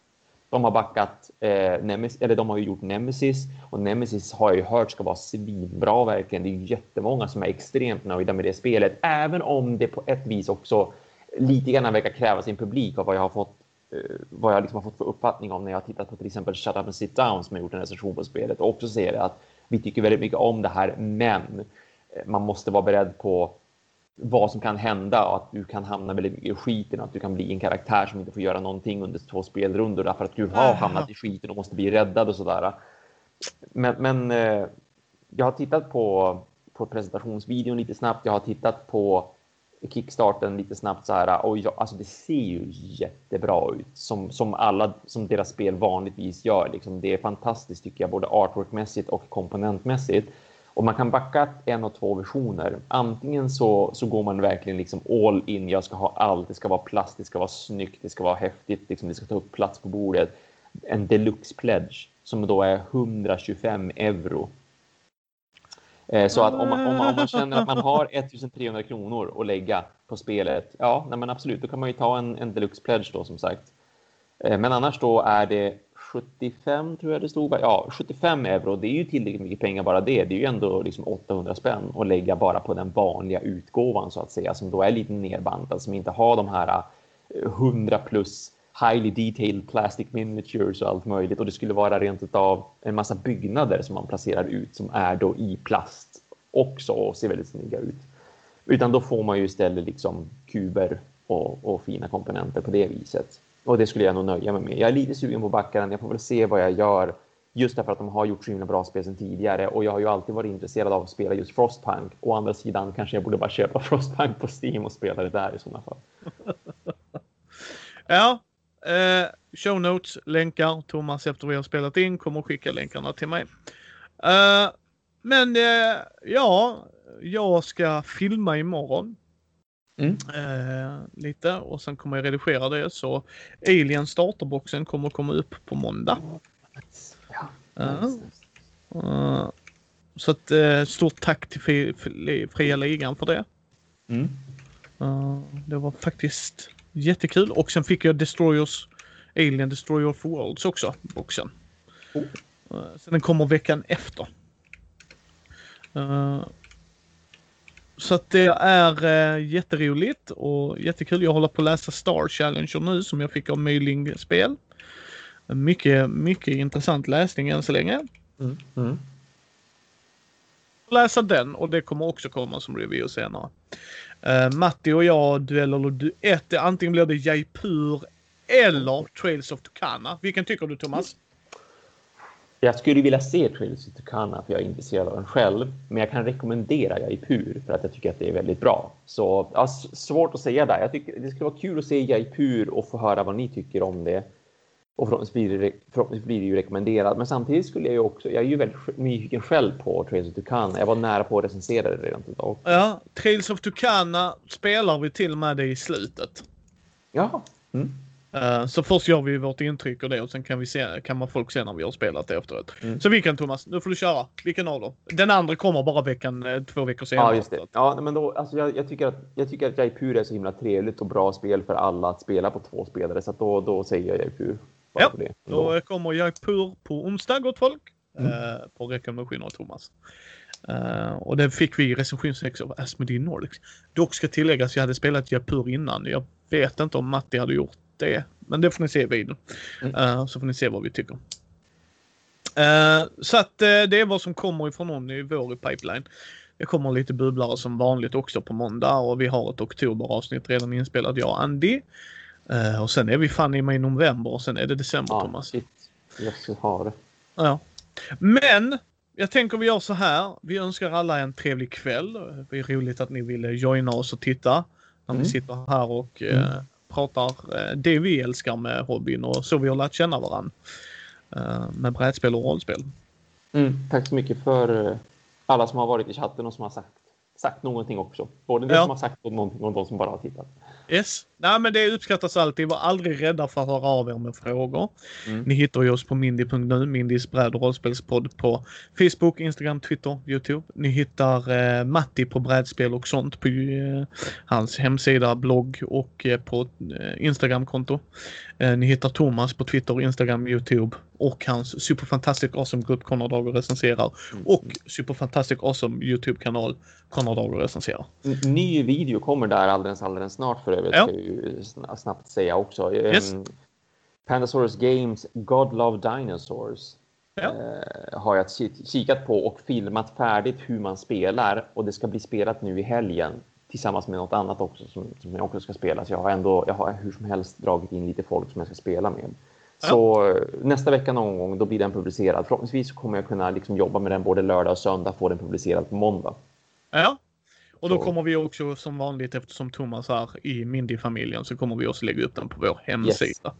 De har backat, eh, Nemesis, eller de har ju gjort Nemesis och Nemesis har jag ju hört ska vara svinbra verkligen. Det är ju jättemånga som är extremt nöjda med det spelet, även om det på ett vis också lite grann verkar kräva sin publik av vad jag har fått eh, vad jag liksom har fått för uppfattning om när jag har tittat på till exempel Shut Up and Sit Down som har gjort en recension på spelet och också ser att vi tycker väldigt mycket om det här, men eh, man måste vara beredd på vad som kan hända och att du kan hamna väldigt mycket i skiten, att du kan bli en karaktär som inte får göra någonting under två spelrundor därför att du har hamnat i skiten och måste bli räddad och sådär. Men, men eh, jag har tittat på, på presentationsvideon lite snabbt. Jag har tittat på kickstarten lite snabbt så här. Och jag, alltså det ser ju jättebra ut som, som alla som deras spel vanligtvis gör. Liksom. Det är fantastiskt tycker jag, både artworkmässigt och komponentmässigt. Och man kan backa en och två versioner. Antingen så, så går man verkligen liksom all in. Jag ska ha allt. Det ska vara plast, det ska vara snyggt, det ska vara häftigt. Liksom, det ska ta upp plats på bordet. En deluxe pledge som då är 125 euro. Eh, så att om man, om, man, om man känner att man har 1300 kronor att lägga på spelet, ja, nej men absolut, då kan man ju ta en, en deluxe pledge då som sagt. Eh, men annars då är det 75 tror jag det stod. Ja, 75 euro. Det är ju tillräckligt mycket pengar bara det. Det är ju ändå liksom 800 spänn att lägga bara på den vanliga utgåvan så att säga, som då är lite nerbantad, som inte har de här eh, 100 plus highly detailed plastic miniatures och allt möjligt. Och det skulle vara rent av en massa byggnader som man placerar ut som är då i plast också och ser väldigt snygga ut. Utan då får man ju istället liksom kuber och, och fina komponenter på det viset. Och det skulle jag nog nöja mig med. Jag är lite sugen på backaren. Jag får väl se vad jag gör. Just därför att de har gjort så himla bra spel sedan tidigare. Och jag har ju alltid varit intresserad av att spela just Frostpunk. Å andra sidan kanske jag borde bara köpa Frostpunk på Steam och spela det där i sådana fall. ja, eh, show notes, länkar. Thomas efter vi har spelat in kommer att skicka länkarna till mig. Eh, men eh, ja, jag ska filma imorgon. Mm. Eh, lite och sen kommer jag redigera det så Alien starterboxen kommer komma upp på måndag. Ja. Uh, så ett uh, stort tack till Fria Ligan för det. Mm. Uh, det var faktiskt jättekul och sen fick jag Destroyers Alien Destroyer of Worlds också, boxen. Oh. så den kommer veckan efter. Så att det är äh, jätteroligt och jättekul. Jag håller på att läsa Star Challenger nu som jag fick av Mailing Spel. Mycket, mycket intressant läsning än så länge. Mm. Mm. läsa den och det kommer också komma som review senare. Uh, Matti och jag, duell eller duett, antingen blir det Jaipur eller Trails of Tucana. Vilken tycker du Thomas? Jag skulle vilja se Trails of Tucana för jag är intresserad av den själv. Men jag kan rekommendera Jaipur för att jag tycker att det är väldigt bra. Så ja, svårt att säga där. Jag tycker det skulle vara kul att se Jaipur och få höra vad ni tycker om det. Och förhoppningsvis blir det, förhoppningsvis blir det ju rekommenderat. Men samtidigt skulle jag ju också, jag är ju väldigt nyfiken själv på Trails of Tucana. Jag var nära på att recensera det redan idag. Ja, Trails of Tucana spelar vi till med det i slutet. Ja. Mm. Uh, så först gör vi vårt intryck och det och sen kan, vi se, kan man folk se när vi har spelat det efteråt. Mm. Så vilken Thomas? Nu får du köra. Vilken av dem? Den andra kommer bara veckan, eh, två veckor senare. Ja, just det. Ja, men då, alltså jag, jag, tycker att, jag tycker att Jaipur är så himla trevligt och bra spel för alla att spela på två spelare. Så då, då säger jag Jaipur. Ja, då kommer Jaipur på onsdag, gott folk. Mm. Uh, på rekommendation av Thomas. Uh, och det fick vi i recension 6 av Asmodee Nordics. Dock ska tilläggas, jag hade spelat Jaipur innan. Jag vet inte om Matti hade gjort det. Men det får ni se i videon. Mm. Uh, så får ni se vad vi tycker. Uh, så att uh, det är vad som kommer ifrån någon i vår i pipeline. Det kommer lite bubblare som vanligt också på måndag och vi har ett oktoberavsnitt redan inspelat, jag och Andy. och sen är vi fan i mig i november och sen är det december ja, Thomas. Shit. Jag ska ha det. Ja. Men jag tänker vi gör så här. Vi önskar alla en trevlig kväll. Det är roligt att ni ville joina oss och titta när mm. vi sitter här och mm pratar eh, det vi älskar med hobbyn och så vi har lärt känna varandra. Eh, med brädspel och rollspel. Mm, tack så mycket för eh, alla som har varit i chatten och som har sagt, sagt någonting också. Både de ja. som har sagt och de som bara har tittat. Yes. Nej, men det uppskattas alltid. Var aldrig rädda för att höra av er med frågor. Mm. Ni hittar ju oss på mindy.nu, Mindys bräd och rollspelspodd på Facebook, Instagram, Twitter, Youtube. Ni hittar eh, Matti på brädspel och sånt på eh, hans hemsida, blogg och eh, på eh, Instagramkonto. Eh, ni hittar Thomas på Twitter, Instagram, Youtube och hans Superfantastic Awesome Grupp Conor Dager recenserar mm. och Superfantastic Awesome Youtube-kanal Conor Dager recenserar. Ny video kommer där alldeles, alldeles snart för övrigt. Ja. Ju snabbt säga också. Yes. Um, Pandasaurus Games God Love Dinosaurs ja. uh, har jag kikat på och filmat färdigt hur man spelar och det ska bli spelat nu i helgen tillsammans med något annat också som, som jag också ska spela. Så jag har ändå, jag har hur som helst dragit in lite folk som jag ska spela med. Så ja. nästa vecka någon gång, då blir den publicerad. Förhoppningsvis kommer jag kunna liksom jobba med den både lördag och söndag, få den publicerad på måndag. Ja, och då kommer vi också som vanligt eftersom Thomas är i Mindy-familjen så kommer vi också lägga upp den på vår hemsida.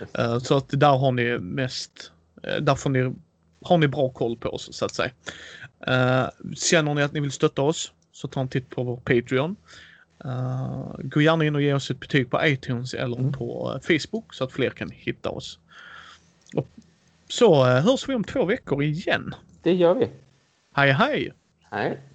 Yes. Yes. Uh, så att där har ni mest, uh, där får ni, har ni bra koll på oss så att säga. Uh, känner ni att ni vill stötta oss så ta en titt på vår Patreon. Uh, gå gärna in och ge oss ett betyg på iTunes eller mm. på Facebook så att fler kan hitta oss. Och så uh, hörs vi om två veckor igen. Det gör vi. Hej hej! Hej!